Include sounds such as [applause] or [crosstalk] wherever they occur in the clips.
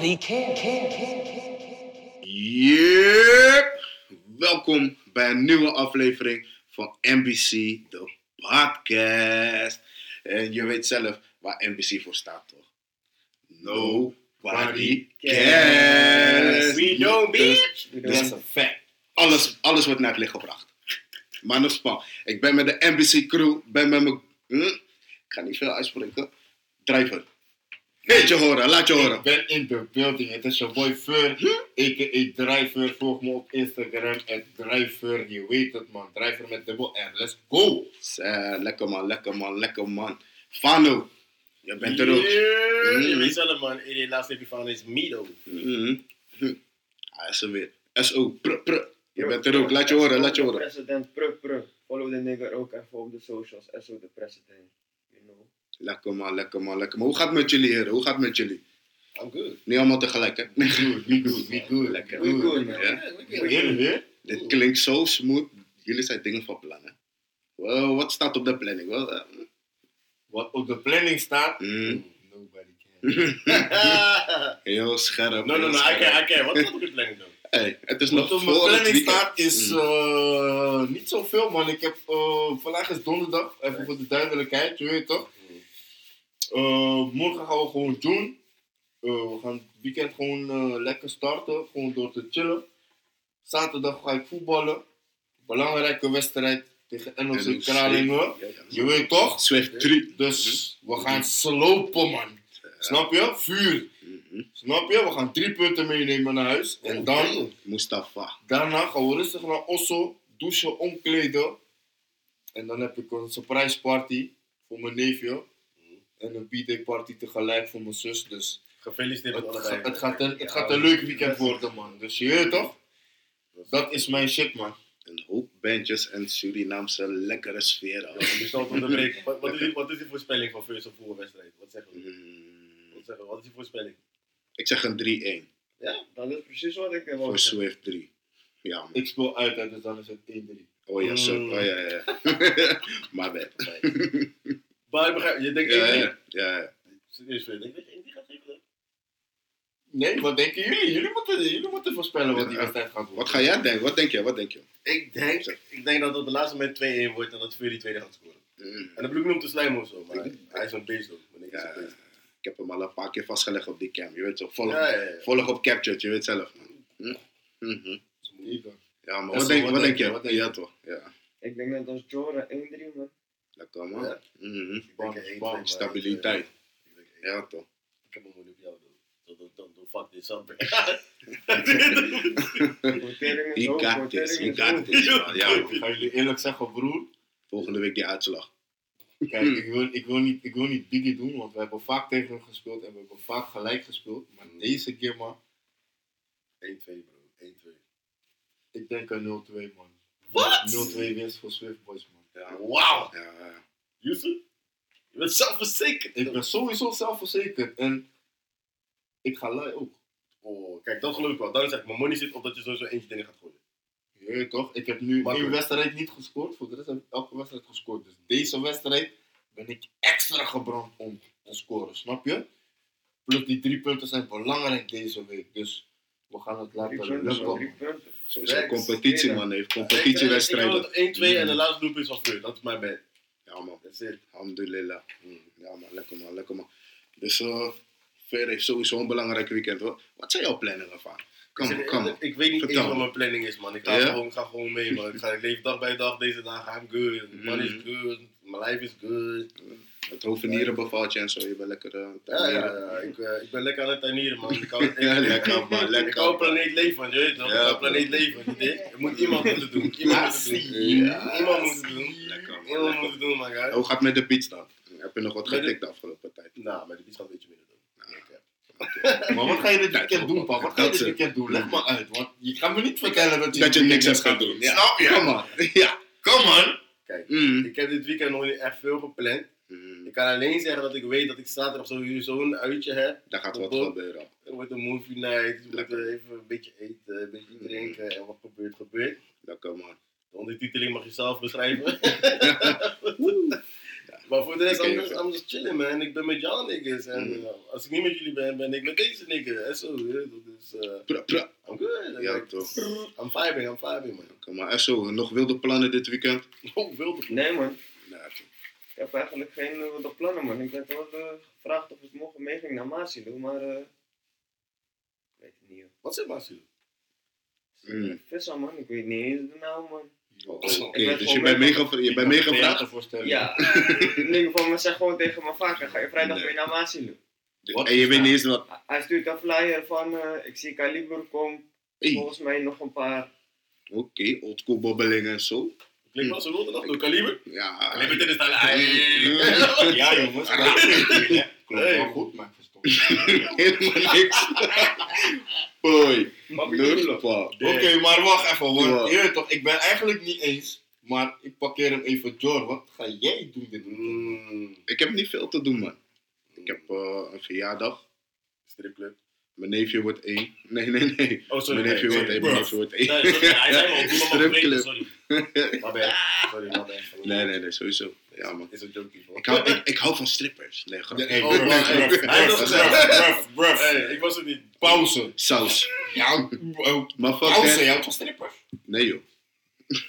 Nobody can, can, can, can. Yep. Welkom bij een nieuwe aflevering van NBC, de podcast. En je weet zelf waar NBC voor staat, toch? Nobody cares. We don't, bitch. Dus- Dat is een fact. Alles, alles wordt naar het licht gebracht. Maar nog span. Ik ben met de NBC crew, ben met mijn... Hm? Ik ga niet veel uitspreken. Driver. Laat je horen, laat je horen. Ik ben in de building. Het is je boy Fur, a.k.a. Driver. Volg me op Instagram, at Driver. Je weet het man, Driver met dubbel R. Let's go! Eh, lekker man, lekker man, lekker man. Fano, je bent er ook. Yeah, Mm. Je weet zelf man, in de laatste heb je van is Mido. Mhm. Hm. Hij is er weer. SO, pr, pr. Je bent er ook, laat je horen, laat je horen. President Pruk Pruk. Follow the nigger ook even op de socials. SO de president. Lekker man, lekker man, lekker man. Hoe gaat het met jullie heren? Hoe gaat het met jullie? I'm good. Niet allemaal tegelijk hè? We good, we good, we good. Lekker. We good, man. Weer? Dit klinkt zo smooth. Jullie zijn dingen van plan hè? Wel, wat staat op de planning? Wel, eh, Wat op de planning staat? mm. Nobody can. [laughs] Heel scherp. No, no, no, I scherp. can, I can. Wat is op je planning dan? Hey, het is nog Wat op mijn voor het planning staat is Mm. eh, niet zoveel man. Ik heb, eh, vandaag is donderdag, even voor de duidelijkheid, je weet toch? Eh, morgen gaan we gewoon doen. Eh, we gaan het weekend gewoon eh, lekker starten, gewoon door te chillen. Zaterdag ga ik voetballen. Belangrijke wedstrijd tegen NOC. Kralingen. Je weet toch? Swift 3. Dus we gaan slopen man. Snap je? Vuur. Mhm. Snap je? We gaan drie punten meenemen naar huis. En dan Mustafa. Daarna gaan we rustig naar Osso, douchen, omkleden. En dan heb ik een surprise party voor mijn neefje. En een b-day party tegelijk voor mijn zus. Dus Gefeliciteerd met het, allebei. ga- het, gaat, een, het gaat een leuk weekend worden, man. Dus je weet toch? Dat is mijn shit, man. Een hoop bandjes en Surinaamse lekkere het onderbreken. [laughs] Wat, wat, is die, wat is die voorspelling van First of voetbalwedstrijd? Wat zeggen we? Mm, Wat, zeggen we? wat is die voorspelling? Ik zeg een 3-1 Ja, dat is precies wat ik heb voor gezegd. Swift 3. Ja, man. Ik speel uit, dus dan is het 1-3. Oh ja, zo. Mm. Oh ja, ja. ja. [laughs] My bad. Maar ik begrijp, je denkt Ja, één ja, ja. ja. Serieus, Fred, denk je dat je één die gaat geven? Nee, wat denken jullie? Jullie moeten, jullie moeten voorspellen wat die wedstrijd gaat worden. Wat ga jij denken? Wat denk je? Wat denk je? Ik denk, ik denk dat het op de laatste moment 2-1 wordt en dat Fury tweede gaat scoren. Mm. En dat bedoel ik niet om te slijmen of zo, maar hij is een beest ook. Ik is Ja, een beest. ik heb hem al een paar keer vastgelegd op die cam. Je weet zo, volg, Ja, ja, ja. volg op Captured, je weet zelf. man. Hm? Mhm. Zeker. Ja, maar wat denk, wat denk je? Wat denk je? Ja, toch? Ja, Ik denk net als Jora 1-3 man. Lekker man. Ja? Mhm. Ik Bam, denk één, bam, twee, maar Stabiliteit. ik. Ja, toch? Ik heb hem gewoon op jou doen. Dan, dan fuck this up. Hoog, got this, is got this. Ja, [laughs] Ik ga jullie eerlijk zeggen, broer. Volgende week die uitslag. Kijk, ik wil, ik, wil niet, ik wil niet biggie doen, want we hebben vaak tegen hem gespeeld en we hebben vaak gelijk gespeeld. Maar deze keer, man, 1, 2 bro, 1, 2. ik denk een 0-2, man. Wat? 0-2 winst voor Swift Boys, man. Ja, Wauw! ja, ja. Yusuf? Je bent zelfverzekerd. Ik ben sowieso zelfverzekerd en ik ga lui ook. Oh, kijk, dat geloof ik wel. Daarom zeg ik, mijn money zit op dat je sowieso eentje dingen gaat gooien. Weet toch? Ik heb nu één wedstrijd niet gescoord, voor de rest heb ik elke wedstrijd gescoord. Dus deze wedstrijd ben ik extra gebrand om te scoren, snap je? Plus die drie punten zijn belangrijk deze week, dus we gaan het laten punten, lukken. man, drie punten. Sowieso competitie, man. Heeft competitiewedstrijden. 1, 2 en de Mm. laatste doelpunt is van Fleur. Dat is mijn bad. Ja, man. That's it. Alhamdulillah. Mm, Ja, man. Lekker, man. Lekker, man. Dus, eh Ver heeft sowieso een belangrijk weekend, hoor. Wat zijn jouw planningen van? Kom, ik, kom. eerlijk, ik weet niet eens wat mijn planning is, man. Ik ga, gewoon, ga gewoon mee, man. Ik, ga, ik leef dag bij dag deze dagen. I'm good. Money is good. My life is good. Het hovenieren bevalt je en zo. Je bent lekker eh, Ja, ja, ja. Ik, eh, ik ben lekker aan het tuinieren, man. Ik hou, [laughs] Ja, lekker, man. Ik Lekker. hou planeet leven, je weet toch? Ja, ik hou man. planeet leven. Er moet iemand moeten doen. [laughs] Iemand moet het doen. Ja. Iemand moet het doen. Lekker, man. Iemand moet het doen, man. guy. Hoe gaat het met de beats dan? Heb je nog wat Met de- getikt de afgelopen tijd? Nou, maar de beats gaat een beetje minder doen. Ik heb- Maar wat ga je dit [laughs] weekend doen, pa? Wat ga je dit weekend doen? Leg maar uit, want je gaat me niet vertellen dat je, Dat je niks hebt gaan doen. Ja. Snap je? Kom maar. Ja. Kom man! Kijk, Mm. ik heb dit weekend nog niet echt veel gepland. Mm. Ik kan alleen zeggen dat ik weet dat ik zaterdag sowieso een uitje heb. Daar gaat wat gebeuren. Er wordt een movie night. We moeten even een beetje eten, een beetje drinken. En wat gebeurt, gebeurt. Lekker man. De ondertiteling mag je zelf beschrijven. [laughs] [laughs] Maar voor de rest, I'm just, oké. I'm just chilling, man. Ik ben met jou niggas. En Mm. eh, als ik niet met jullie ben, ben ik met deze niggas. En zo. Dus, eh, Pra, pra. I'm good. Ja, Like, toch. I'm vibing, I'm vibing, man. Oké, maar echt zo, nog wilde plannen dit weekend? [laughs] Oh, wilde. Nee man, Nee, oké. Ik heb eigenlijk geen uh, plannen man. Ik werd wel eh, gevraagd of ik morgen mee ging naar Maasilo, maar eh ik weet het niet joh. Wat zit Marcel? Mm. Vissa man, ik weet niet eens de naam man. Oké, Ik ben dus je bent meegevraagd? Je bent meegevraagd? voorstellen. Ja, [laughs] in ieder geval, maar zeg gewoon tegen mijn vaker, ga je vrijdag Nee. mee naar Maasilo? Wat En je is weet niet eens wat... Hij stuurt een flyer van, eh, ik zie Kaliber komt, Hey, volgens mij nog een paar. oké, oldschool bobbelingen en zo. Klinkt wel zo nog door Kaliber. Ja. Kaliber, dit is dan. Ja jongens. Klopt wel goed, maar ik verstond. Helemaal niks. Hoi. Oké, maar wacht even hoor. Je toch, ik ben eigenlijk niet eens, maar ik parkeer hem even door. Wat ga jij doen dit weekend? Mm, Ik heb niet veel te doen, man. Ik heb eh, een verjaardag. stripclub. Mijn neefje wordt één. Nee, nee, nee. Oh, sorry. Mijn neefje nee, wordt één. Mijn neefje wordt één. Nee, sorry, hij zei al, doe maar Stripclub. sorry. [laughs] My bad. Sorry, my bad. Nee, nee, nee, sowieso. Ja, man. Is een man. Ik hou, ik, ik hou van strippers. Nee, grapje. hey, Oh, gezegd. bruv, bruv. Hey, ik was het niet. Pauze. Saus. Ja, oh, Maar fuck pauze, jij houdt van strippers? Nee, joh. [laughs]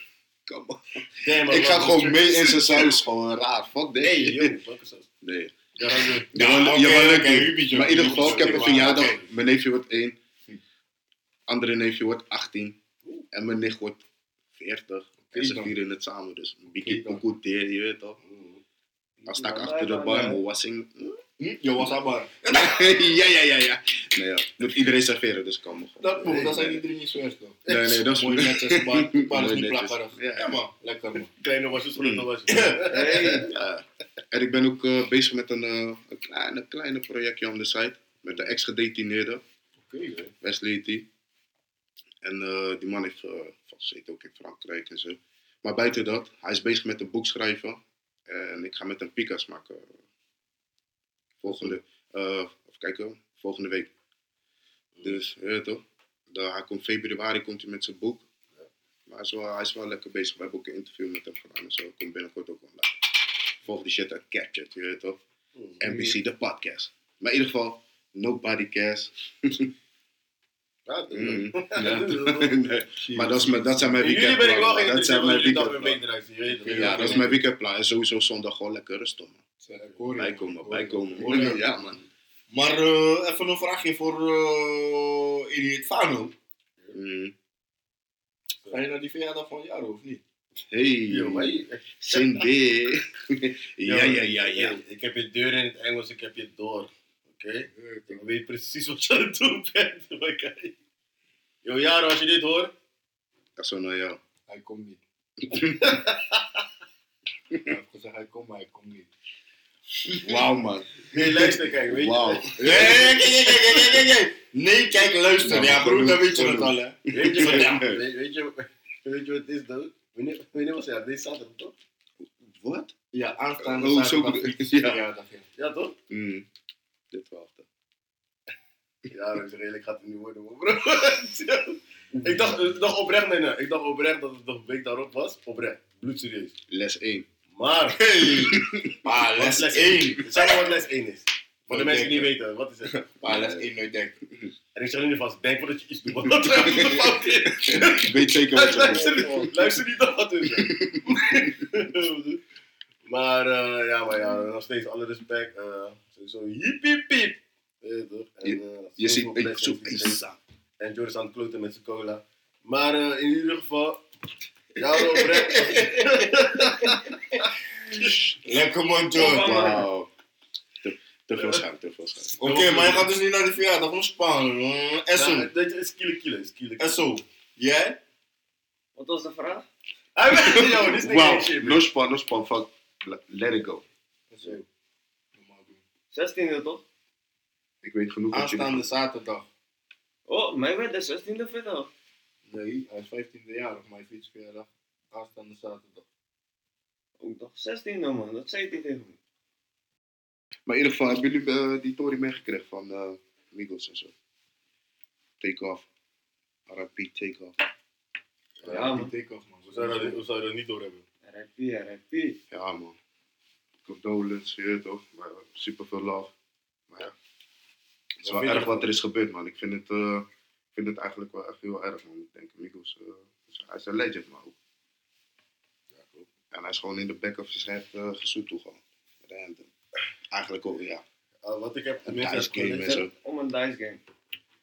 Kom op. Ik ga gewoon mee in zijn saus. Gewoon raar. Fuck dit. Nee, joh. Welke saus? Nee. Ja. Ja, Ja, ja, maar in ieder geval, ik heb een verjaardag. Mijn neefje wordt één. Andere neefje wordt 18. En mijn nicht wordt 40. En ze vieren het samen. Dus een beetje goed je weet toch. Dan sta ik achter de maar, bar, eh, mijn wassing. Hm? Yo, was dat maar. [laughs] ja, ja, ja, ja. Nee, ja. Moet iedereen serveren, dus kan me gewoon. Dat moet, dat zijn iedereen niet zo erg toch? Nee, nee, dat is Mooi netjes, maar [laughs] maar dat is Mooi niet netjes. plakkerig. Ja. Man, lekker man. Kleine wasjes, grote wasjes. [laughs] Ja. En ik ben ook eh, bezig met een, eh, een kleine, kleine projectje on the side. Met de ex-gedetineerde, Oké. Wesley die. En eh, die man heeft uh, vastgezeten ook in Frankrijk en zo. Maar buiten dat, hij is bezig met een boek schrijven. En ik ga met een Picas maken. Volgende, eh even kijken, volgende week. Dus, je weet toch? Hij komt februari komt hij met zijn boek. Maar hij is, wel, hij is wel lekker bezig. We hebben ook een interview met hem gedaan en zo. Komt binnenkort ook online. Volg die shit uit Captured, je weet toch? NBC, de podcast. Maar in ieder geval, nobody cares. [laughs] Mm. [laughs] ja. [laughs] Nee. Maar dat, is mijn, dat zijn mijn Jullie ben ik wel weekendplannen. Dat zijn mijn dag weer weekendplannen. mee eruit zien, je weet het. Ja, dat is mijn weekendplan. En sowieso zondag gewoon lekker rustig, man. Bijkomen, bijkomen. [laughs] Ja, man. Maar eh, even een vraagje voor uh, Idiot Fano. Mm. Ga je naar die verjaardag van Jaro of niet? Hey, Yo, je- Cindy. ja, ja, ja, ja. Ik heb je deur in het Engels, ik heb je door. Oké? Ik weet precies wat je aan het doen bent. Yo, Jaro, als je dit hoort. Dat is zo naar jou. Hij komt niet. [laughs] Hij heeft gezegd hij komt, maar hij komt niet. Wauw, man. Nee, luister, kijk, weet je. Wauw. Nee, kijk, kijk, kijk, kijk, kijk. Nee, kijk, luister. Ja, Ja, broer, dan weet je het al, hè. Weet je, Ja. weet, weet je, weet je wat het is, dude? Wanneer, wanneer was het? Deze zaterdag, toch? Wat? Ja, aanstaande Oh, zo zaterdag fietsen ja. ja. Ja, toch? Mm. Dit wachten. Ja, dat is redelijk, gaat het niet worden, bro. [laughs] ik, dacht, ik dacht oprecht, nee, nee. Ik dacht oprecht dat het de week daarop was. Oprecht. Bloedserieus. Les 1. Maar, Hey! Wat les is 1. Zeg maar wat les 1 is. Voor de Wat mensen die weten, wat is het? [laughs] Ah, les 1 nooit denk. [laughs] En ik zeg nu vast, denk voordat je iets doet. Is. Ik weet zeker wat je Luister, niet- luister niet naar wat is. maar uh, ja, maar ja, nog steeds alle respect. Uh, sowieso hiep hiep hiep. Je toch? En, uh, Je ziet, ik zoek Isa. En Joris aan het kloten met zijn cola. Maar uh, in ieder geval, ja, oprecht. [laughs] [laughs] Lekker man, John. Wauw. Te, veel schuim, te veel schuim. Oké, maar je gaat dus niet naar de verjaardag van Spanje. Uh, Esso. Ja, dat is kilo kilo, is kilo kilo. Esso. Jij? wat was de vraag? Hij weet jou, dit is niet shit. no span, no span, fuck. Let it go. Esso. Normaal doen. 16e toch? Ik weet genoeg Aanstaande zaterdag. Oh, mij werd de 16e vrijdag. Nee, hij is 15e jarig, mijn fietsverjaardag. Aanstaande zaterdag. Ook nog 16e man, dat zei hij tegen me. Maar in ieder geval, hebben jullie eh, die Tory meegekregen van eh Migos en zo? Take off. RIP, take off. Ja, man. die take-off, man. Hoe zou je dat- zou niet doorhebben? RIP, RIP. Ja, man. Ik condolence, je toch? Maar super veel love. Het is Wat wel erg wat er is gebeurd, man. Ik vind het, eh, ik vind het eigenlijk wel echt heel erg, man. Ik denk, Migos, eh, is- hij is een legend, man. ook. Ja, klopt. En hij is gewoon in de back of his head uh, gezoet toe gewoon. Anthem. Eigenlijk ook, ja. Wat ik heb Een dice heb game gelezen- en zo. Om een dice game.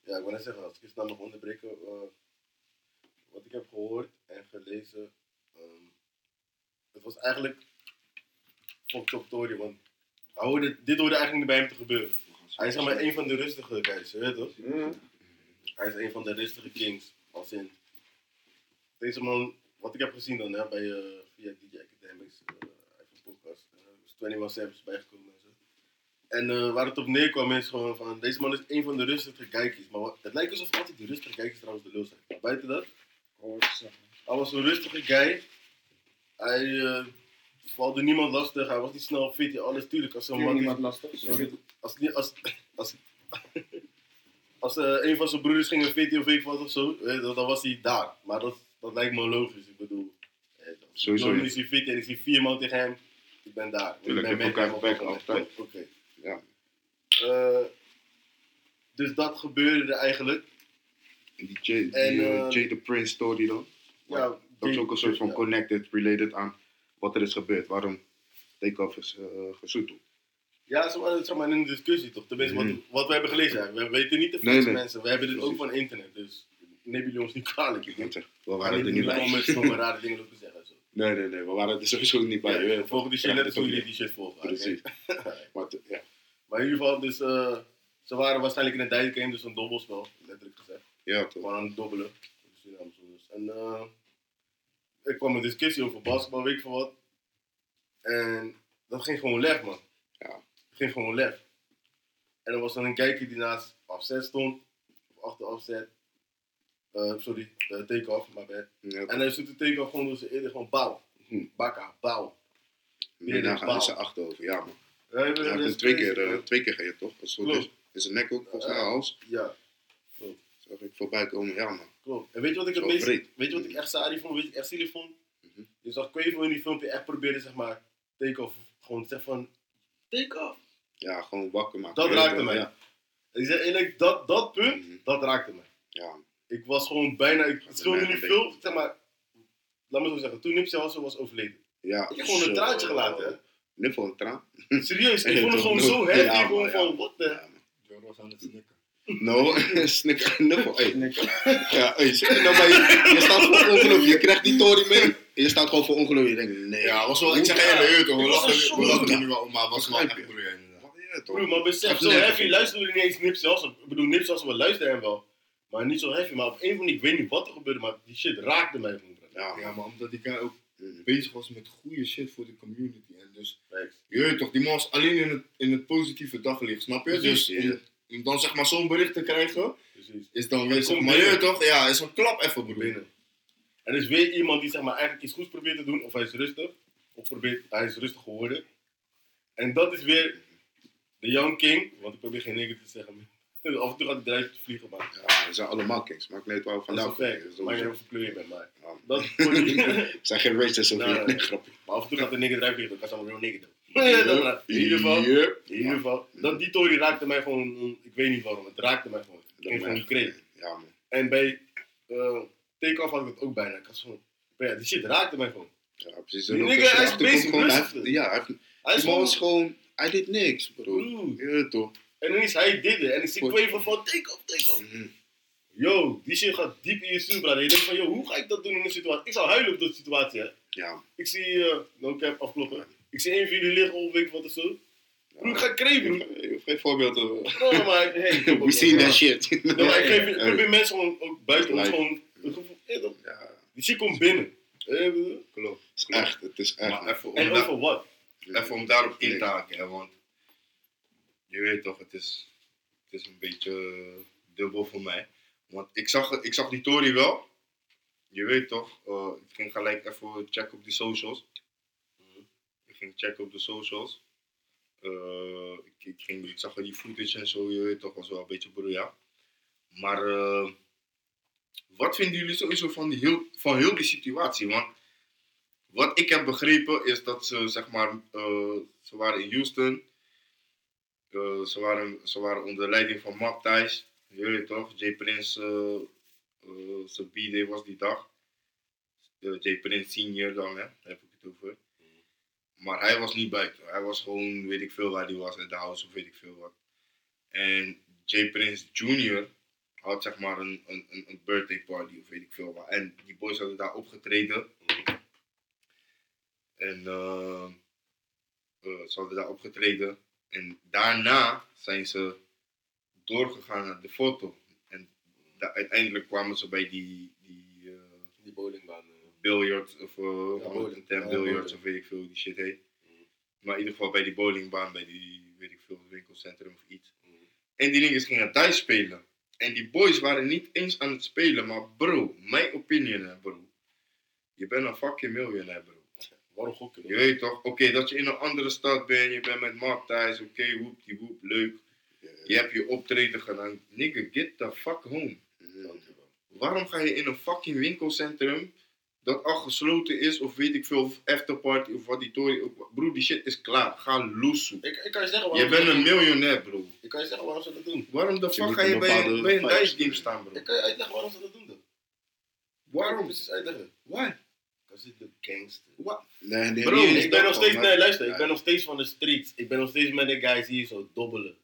Ja, ik wil net zeggen, als ik je snel mag onderbreken. eh, wat ik heb gehoord en gelezen. ehm, het was eigenlijk. Fucked up story, want dit hoorde eigenlijk niet bij hem te gebeuren. Hij is zeg maar een van de rustige guys, je weet toch? Mm. Hij is een van de rustige kings. Als in. Deze man, wat ik heb gezien dan hè, bij, eh, via DJ Academics, eh, een podcast. eh, is 21 Savage bijgekomen en zo. En eh, waar het op neerkwam is gewoon van, deze man is een van de rustige kijkers. Maar wat- het lijkt alsof altijd die rustige kijkers trouwens de lul zijn. Maar buiten dat, hij was een rustige guy. Hij eh valde niemand lastig, hij was niet snel fit, ja, alles tuurlijk. Als een man die- niemand lastig, sorry. als, niet- als, als, [laughs] als eh, een van zijn broeders ging een VT of ik wat of zo, je, dan dan was hij daar. Maar dat, dat lijkt me logisch. Ik bedoel, eh, Sowieso, ik ja. is hij fit en ik zie vier man tegen hem, ik ben daar. Tuurlijk, ik ben elkaar back altijd. Oké. Ja. Eh, dus dat gebeurde er eigenlijk. En die Jay, En, die, eh, eh, Jay the Prince story dan. Ja, Dat is ook een soort van connected, related aan wat er is gebeurd. Waarom Takeoff is uh, gezoet. Ja, ze waren zeg maar, in een discussie toch? Tenminste, wat, wat we hebben gelezen. We weten niet veel Nee, nee. mensen. We hebben dit ook van internet. Dus neem jullie ons niet kwalijk. Ik denk, We waren er niet bij. om met rare dingen te zeggen. Zo. Nee, nee, nee. We waren er sowieso niet bij. Ja, volgen die shit net als hoe jullie die shit volgen. Precies. [laughs] Maar ja, Maar in ieder geval, dus, eh, ze waren waarschijnlijk in een dice game, dus een dobbelspel, letterlijk gezegd. ja, toch. Gewoon aan het dobbelen. de Surinamers. En eh ik kwam een discussie over basketbal, weet ik veel wat. En dat ging gewoon lef, man. Ja. Ging gewoon lef. En er was dan een kijker die naast afzet stond, of achter afzet. Eh, sorry, uh, take-off, maar bad. Ja, En hij doet de take-off gewoon door zijn eerder gewoon bouw. Hm. Bakka, bouw. Nee, daar gaan ze achterover. Ja, man. Ja, heeft hem twee keer, eh, twee keer geheerd, toch? Als het goed Klopt. is. Zijn nek ook, volgens mij, Ja. hals. Ja, Zag ik voorbij komen. Ja, man. Klopt. En weet je wat ik het meest, breed. weet je wat ik echt saai vond, weet je wat ik echt zielig vond? Mhm. Je zag Quavo in die filmpje echt proberen, zeg maar, take-off, gewoon te zeggen van, take-off. Ja, gewoon wakker maken. Dat raakte mij. Ja, En ik zeg eerlijk, dat, dat punt, Mhm. dat raakte mij. ja. Ik was gewoon bijna, ik schulde niet een veel, zeg maar, laat me zo zeggen, toen Nipsey Hussle was overleden. ja. Ik heb gewoon een traantje gelaten, hè. Niffel een traan. Serieus, ik vond het [laughs] gewoon zo heavy, gewoon van, wat de... Ja, was aan het snikken. No, [laughs] snik, niffel. Hey. Niks. Ja, hey, zit je nou bij je, je staat voor ongeloof, je krijgt die tory mee. En je staat gewoon voor ongeloof. Je denkt, nee. Ja, was wel, ik zeg weet toch, we lachen een we lachen er nu wel om, maar was wel echt broer? Broer, maar besef, zo heavy luisteren we niet eens Nipsey Hussle. Ik bedoel, Nipsey Hussle, we luisteren hem wel. Maar niet zo heavy, maar op een of andere ik weet niet wat er gebeurde, maar die shit raakte mij gewoon. bro. Ja, Ja, maar omdat die guy ook Mm. bezig was met goede shit voor de community. En dus, je weet toch, die man was alleen in het, in het positieve daglicht, snap je? Precies, Dus. Om, dan zeg maar zo'n bericht te krijgen, Precies. is dan weer, zeg maar, je toch? Ja, is een klap even, broer. binnen. En er is weer iemand die zeg maar, eigenlijk iets goeds probeert te doen, of hij is rustig, of probeert, hij is rustig geworden. En dat is weer de Young King, want ik probeer geen nigger te zeggen. [laughs] Af en toe gaat hij eruit vliegen, maar Ja, we zijn allemaal kings. Maakt niet uit waar we dat is een. Maar je hebt een kleur je bent, maar Ja. dat [laughs] [laughs] voor zijn geen racists of niet. grapje. Maar af en toe gaat de nigger eruit vliegen, dan kan ze allemaal real nigger doen. Ja, dat maar In ieder geval, Yep. in ieder geval. Dat, die tory raakte mij gewoon, mm, ik weet niet waarom, het raakte mij gewoon. Ik ging gewoon niet kregen. Ja, man. En bij uh, Take-Off had ik het ook bijna. Ik had gewoon, ja, die shit raakte mij gewoon. Ja, precies. Die En nigga, hij is bezig, gewoon, hij Ja, hij Hij is gewoon, was gewoon... Hij deed niks, bro. Weet toch. en is hij dit en ik zie Goed. Quavo van Take-Off, Take-Off. Mhm. Yo, die shit gaat diep in je stuur, brother. Je denkt van, yo, hoe ga ik dat doen in een situatie? Ik zou huilen op dat situatie, hè. Ja. Ik zie, eh no cap, afkloppen. Ik zie een van jullie liggen ik wat of zo. Broer, ik ga. Je hoeft geen voorbeelden. No, maar hey, [laughs] We seen that shit. No, maar ik, geef, ik Hey. probeer mensen gewoon ook buiten ons gewoon een gevoel. dat- Ja, Die shit komt binnen. Klopt. het is echt. Het is echt. Maar even En over wat? even om daarop in te haken, want je weet toch, het is, het is een beetje dubbel voor mij. Want ik zag, ik zag die Tory wel. Je weet toch, eh, ik ging gelijk even checken op die socials. Ging checken op de socials. Eh, ik, ik, ging, ik zag die footage en zo, je weet toch, was wel een beetje broeia. Maar eh, wat vinden jullie sowieso van, die heel, van heel die situatie? Want wat ik heb begrepen is dat ze, zeg maar, eh, ze waren in Houston. Ze, waren, ze waren onder leiding van Map Thijs. Jullie toch? J Prince, zijn B-day was die dag. J Prince senior dan, hè? Daar heb ik het over. Maar hij was niet buiten. Hij was gewoon, weet ik veel waar hij was, in de house of weet ik veel wat. En J Prince Jr. had zeg maar een, een, een, birthday party of weet ik veel wat. En die boys hadden daar opgetreden. En eh, ze hadden daar opgetreden. En daarna zijn ze doorgegaan naar de foto. En uiteindelijk kwamen ze bij Die bowlingbaan. eh. billiard of uh, Ja, billiards bowling. of weet ik veel hoe die shit heet. Maar in ieder geval bij die bowlingbaan, bij die weet ik veel winkelcentrum of iets. En die dingen gingen thuis spelen. En die boys waren niet eens aan het spelen, maar bro, mijn opinion hè bro. Je bent een fucking miljonair bro. Waarom gokken? Je weet toch, oké dat je in een andere stad bent, je bent met Mark thuis, oké woep die woep, leuk. Je hebt je optreden gedaan. Nigga, get the fuck home. Waarom ga je in een fucking winkelcentrum dat al gesloten is, of weet ik veel, of afterparty of wat die tory ook. Broer, die shit is klaar. Ga loesoe. Ik, ik kan je zeggen Je bent een miljonair, bro. Ik kan je zeggen waarom ze dat doen. Waarom de fuck ga je bij, een- bij een dice game staan, bro? Ik kan je uitleggen waarom ze dat doen. Dan. Waarom? Precies uitleggen. Why? Because it's the gangster. What? Nee, nee, Bro, Ik ben nog steeds, nee luister, ik ben nog steeds van de streets. Ik ben nog steeds met de guys hier zo dobbelen.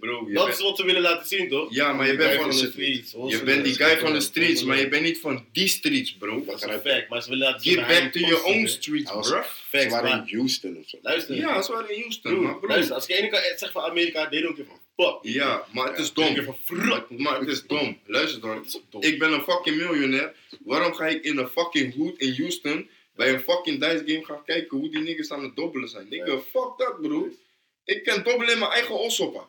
Bro, je Dat bent, is wat ze willen laten zien, toch? ja, maar je bent van de streets. je bent die guy van de streets, maar je bent niet van die streets, bro. Dat is een fact, maar ze willen laten zien Get back to your own streets, bro. Ze waren in Houston of zo. luister. Ja, ze waren in Houston, bro. luister, als ik één keer zeg van Amerika, don't give a fuck. Ja, maar het is dom. Maar het is dom. Luister dan. Ook. Ik ben een fucking miljonair. Waarom ga ik in een fucking hood in Houston bij een fucking dice game gaan kijken hoe die niggas aan het dobbelen zijn? Nigga, fuck dat bro. Ik kan dobbelen in mijn eigen ossoppen.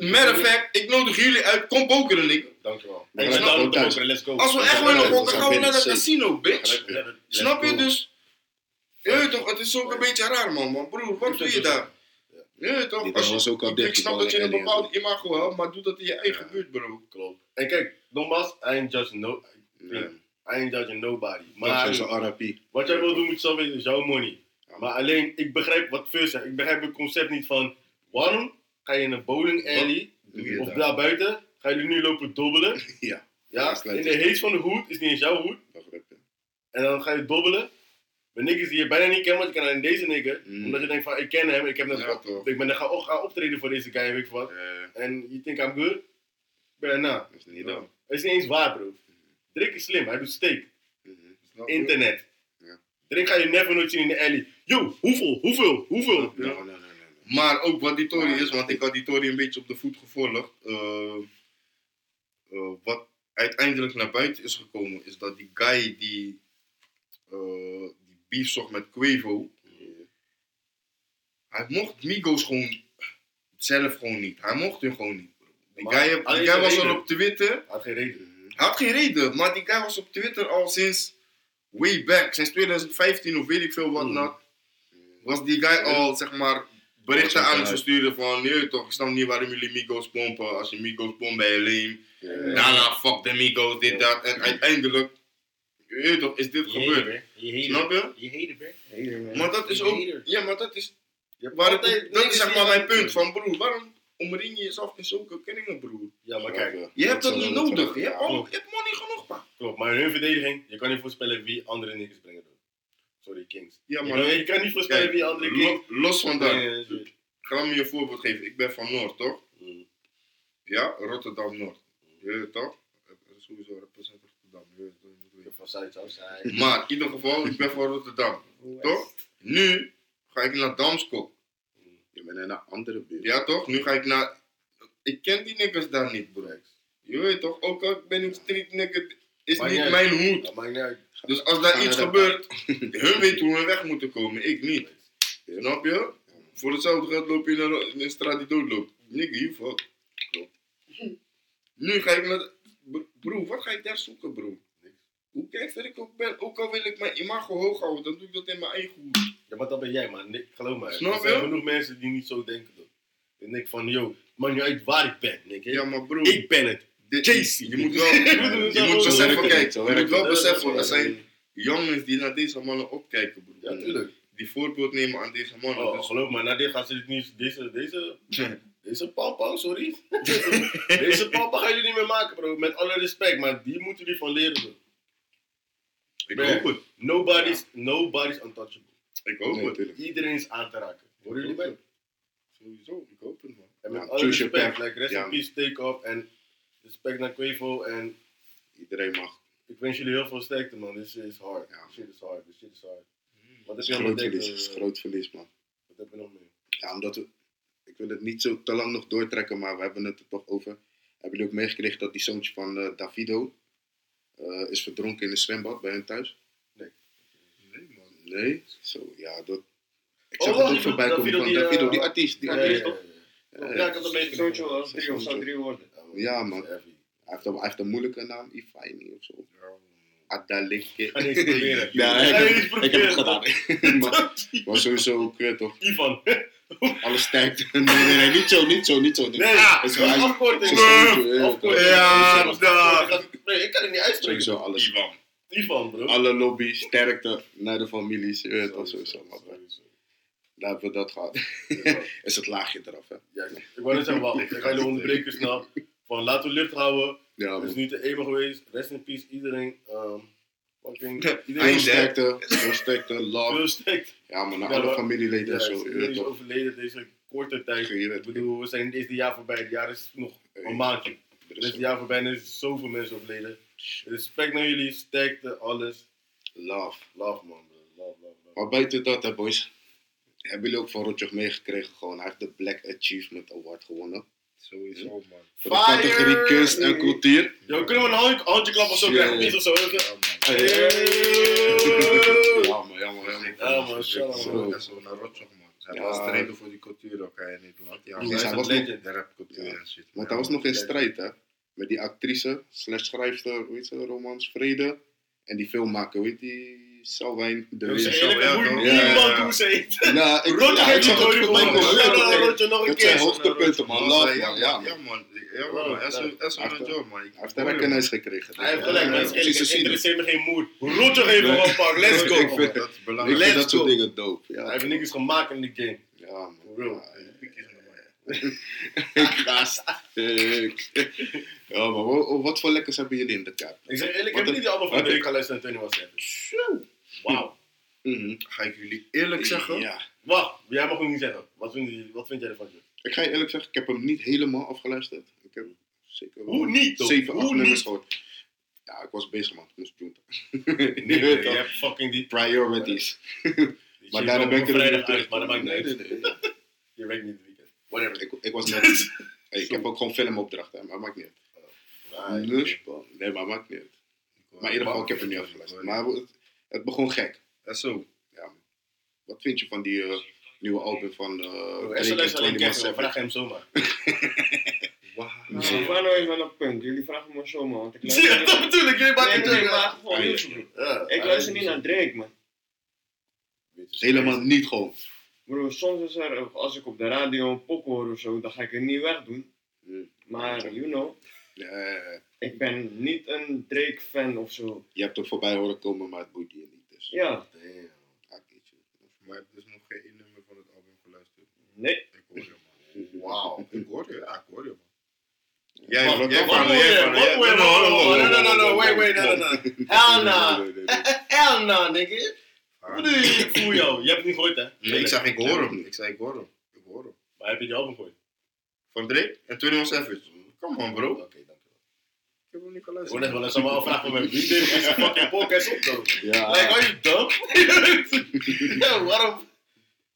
Matter of fact, ik nodig jullie uit. Kom pokeren, nigga. Dankjewel. Thuis. pokeren, let's go. Als we echt Ja, willen gokken, is gaan we naar de safe. casino, bitch. Je? Snap je dus? Je weet toch, het is ook een beetje raar man, man. Broer, wat doe je daar? Je weet toch, als ook al je, ik snap dat je een bepaald imago hebt, maar doe dat in je eigen Ja. buurt, bro. Klopt. En kijk, nogmaals, I ain't judging, no, Nee. I ain't judging nobody. Maar Maar is een RIP. wat jij wil doen, moet je zelf weten, is jouw money. Ja. Maar alleen, ik begrijp wat Phil zegt. Ik begrijp het concept niet van, waarom ga je in een bowling alley, Doe je of daar? daar buiten, ga je nu lopen dobbelen. [laughs] Ja, Ja, dat in de heet van de hoed, is niet eens jouw hoed. je. En dan ga je dobbelen. Met niggas die je bijna niet kent, want je kan alleen deze nigger. Mm. Omdat je denkt van, ik ken hem, ik heb net Ja, op- ik ben er gaan, gaan optreden voor deze guy, weet ik wat. En you think I'm good? Ben na. dat is niet dat. Het is niet eens waar, bro. Drake is slim, hij doet steek. Mhm. Je? Internet. Ja. Drake ga je never nooit zien in de alley. Yo, hoeveel, hoeveel, hoeveel? Nee, Maar ook wat die Tory is, want ik had die Tory een beetje op de voet gevolgd. Eh, eh, wat uiteindelijk naar buiten is gekomen, is dat die guy die, eh, die beef zocht met Quavo, hij mocht Migos gewoon zelf gewoon niet. Hij mocht hun gewoon niet. Die Maar guy, die guy was al op Twitter. Hij had geen reden. Hij had geen reden, maar die guy was op Twitter al sinds way back, sinds 2015 of weet ik veel wat Mm. Was die guy al, zeg maar, berichten aan het versturen van, nee toch, ik snap niet waarom jullie Migos pompen. Als je Migos pompt ben je. Ja. Daarna fuck de Migos, dit, dat. En uiteindelijk, je weet toch, is dit gebeurd. Snap je? Je hater. Maar dat is Je ook, hater. ja, maar dat is, waar ik, dat is zeg maar mijn punt van, broer, waarom omring je jezelf in zulke kenningen, broer? Ja, maar kijk, Je hebt dat niet nodig, je hebt, ja. al, je hebt money genoeg, pa. klopt. Maar in hun verdediging, je kan niet voorspellen wie andere niggas brengen. Sorry, Kings. Ja, maar kan- je kan niet voorspellen Kijk, wie andere Kings lo- los van dat. Ik ga me je voorbeeld geven. Ik ben van Noord, toch? Mm. Ja, Rotterdam-Noord. Je weet het toch? Sowieso represent Rotterdam. Je weet het, weten. Van Zuid. Maar in ieder geval, ik ben van Rotterdam. Toch? Nu ga ik naar Damskop. Je bent in een andere buurt. Ja, toch? Nu ga ik naar... Ik ken die niggers daar niet, bro. Je weet toch? Ook al ben ik street nigger, is Maakt niet mijn hoed. Dat maakt niet uit. Dus als daar iets gebeurt, [laughs] hun weten hoe we weg moeten komen. Ik niet. Snap je? Voor hetzelfde geld loop je naar een- straat die doodloopt. Nigga, fuck. Nu ga ik naar... Bro- wat ga ik daar zoeken, bro? Hoe gangster ik ook ben, ook al wil ik mijn imago hoog houden, dan doe ik dat in mijn eigen hoed. Ja, maar dat ben jij, man. Nick, geloof me. Snap er zijn je? genoeg mensen die niet zo denken. Toch? En ik van, yo, maakt niet uit waar ik ben, Nick. hè. Ja, maar bro, Ik ben het. Je moet wel, je moet beseffen, kijk, je moet wel beseffen, er zijn, jongens die naar deze mannen opkijken, broer. Ja, tuurlijk. Die voorbeeld nemen aan deze mannen. Oh, Dus- geloof me, na dit gaan ze dit niet, deze, deze, deze pampa, sorry. [laughs] deze pampa gaan jullie niet meer maken, bro. Met alle respect, maar die moeten jullie van leren, bro. ik hoop het. Nobody's, nobody's untouchable. Ik hoop Nee, het. tuurlijk. Iedereen is aan te raken. Horen jullie mij? Sowieso, ik hoop het, man. En met alle respect, like rest in peace, take off en respect naar Quavo en Iedereen mag. ik wens jullie heel veel sterkte, man. This is hard. Ja. Shit is hard. This shit is hard. Wat Het heb is je groot verlies. Het is groot verlies, man. Wat heb je nog meer? Ja, omdat we, ik wil het niet zo te lang nog doortrekken, maar we hebben het er toch over. Hebben jullie ook meegekregen dat die zoontje van eh, Davido eh, is verdronken in een zwembad bij hen thuis? Nee, man. Nee? Zo, ja, dat... Ik Oh, zag het ook die voorbij komen Davido van die, eh, Davido, die artiest. Die Ja, artiest. ja, ja, ja. Ja, ik had meegekregen. Zoontje was drie of zou drie worden. Ja, man. dat. Hij heeft, een, hij heeft een moeilijke naam, Ifaini of zo. Ga proberen. Ja, ik heb, eens ik heb het gedaan. [laughs] maar, maar sowieso ook, eh, toch, Ivan. [laughs] alles sterkte. [laughs] Nee, nee, nee, niet zo, niet zo, niet zo. Nee, is wel een eigenlijk- afkorting. Ja. Nee, ik kan het niet uitspreken. Sowieso alles. Ivan. Ivan, bro. Alle lobby, sterkte naar de families. Je weet toch Sowieso, daar hebben we dat gehad. Is het laagje eraf, hè? Ja, ik wou net zeggen, wacht, ik ga jullie onderbreken snel. Van laten we lucht houden. Ja, Het is nu te eenmaal geweest. Rest in peace, iedereen. Um, fucking, Veel iedereen sterkte, veel sterkte, veel love. Ja, maar naar Ja, alle familieleden en zo. Iedereen is overleden deze korte tijd. Ik bedoel, we zijn dit jaar voorbij. Het jaar is nog een maandje. Dit is jaar voorbij en er is zoveel mensen overleden. Respect naar jullie, sterkte, alles. Love. Love man, bro. Love, love, love. Maar buiten dat, hè, boys. Hebben jullie ook van Rotjoch meegekregen? Gewoon, hij heeft de Black Achievement Award gewonnen. Sowieso, man. Voor de categorie kunst en cultuur. Yo, kunnen we een handje, handje klap of zo Ja, krijgen? ja. Iets of zo. even? Ja, man. Hey. Ja, man, ja, man, ja. Ja, Zo, Rotjoch, man. Hij Ja. was strijden voor die cultuur ook in Nederland. Ja, hij is was een nog-. De rapcultuur Ja. en shit. Want Ja, hij was nog in strijd, hè? Met die actrice, slash schrijfster, hoe heet ze, Romans Vrede. En die filmmaker, hoe heet die? Salwijn de Wees. zeg eerlijk, toch? niemand hoe ze heet. Ja, ik, ik die naar Rotjoch nog een Dat zijn keer. hoogtepunten, man. Man, Love, ja, man. Ja, ja, man. man. Ja, man. Is een- is heeft een job, man. Ik- Hij heeft de recognize gekregen. Hij heeft gelijk, zie je. interesseert me geen moed. Heeft hem gepakt. Let's Ik go. vind- Dat is Ik belangrijk. vind Let's dat soort dingen dope. Ja, Hij heeft niks gemaakt in de game. Ja, man. Real. Ik. Ik- Ja, maar wa- wat voor lekkers hebben jullie in de kaart? Ik zeg eerlijk, ik heb niet die album van wat- Drake geluisterd en Tony was Wauw. Mhm. Ga ik jullie eerlijk zeggen? Ja. Wacht, jij mag ook niet zeggen. Wat vind, je, wat vind jij ervan? Ik ga je eerlijk zeggen, ik heb hem niet helemaal afgeluisterd. Ik heb zeker wel Hoe niet, toch? zeven, acht Hoe nummers niet? gehoord. Ja, ik was bezig, man. Ik moest junten. Nee, [laughs] weet je hebt fucking die... Priorities. [laughs] [laughs] Maar daarna ben ik er niet uit, maar dat maakt niet Nee, uit. nee, nee. Je werkt niet het weekend. Whatever. Ik, ik was net... Hey, ik heb ook gewoon filmopdrachten, maar maakt niet uit. Dus, nee, maar maakt niet uit. Maar in ieder geval, ik heb hem niet afgeluisterd. Maar het, begon gek. Ja, zo. Ja, man. Wat vind je van die eh, nieuwe album van uh, Bro, Esther luistert alleen Kevin, vraag hem zomaar. [laughs] Wauw. Ik ben nou even aan een punt. Jullie vragen me zo, man. Want ik [laughs] luister dat bedoel ik, maakt Nee, het gewoon Ah, nieuws. Ja, Ik luister niet naar Drake, man. Helemaal niet gewoon. Bro, soms is er, als ik op de radio een pop hoor of zo, dan ga ik het niet wegdoen. Maar, you know, Ja, ik ben niet een Drake-fan of zo. je hebt er voorbij horen komen, maar het boeit je niet. Dus. Ja, Damn. Ah, kietje. Maar heb dus nog geen één nummer van het album geluisterd. nee. Ik hoor je, man. Wauw. Ik hoor je, ja, ik hoor je, man. Jij, jij- wacht, no, no, no, no, no, no, no, no, wait, no, wait, no, no, no. no. Hell no. No, nigga. Wat bedoel je? Ik voel jou. Je hebt het niet gehoord, hè? Nee, ik zeg, ik hoor hem. Ik zei, ik hoor hem. Ik hoor hem. Maar heb je die album gehoord? Van Drake en 21 Savage. Come on, bro. Oké, dankjewel. Ik heb hem niet Ik hoor geluisterd. net wel eens allemaal vragen van mijn wie deed deze fucking podcast op, though? Ja. Like, are you dumb? Yo, waarom?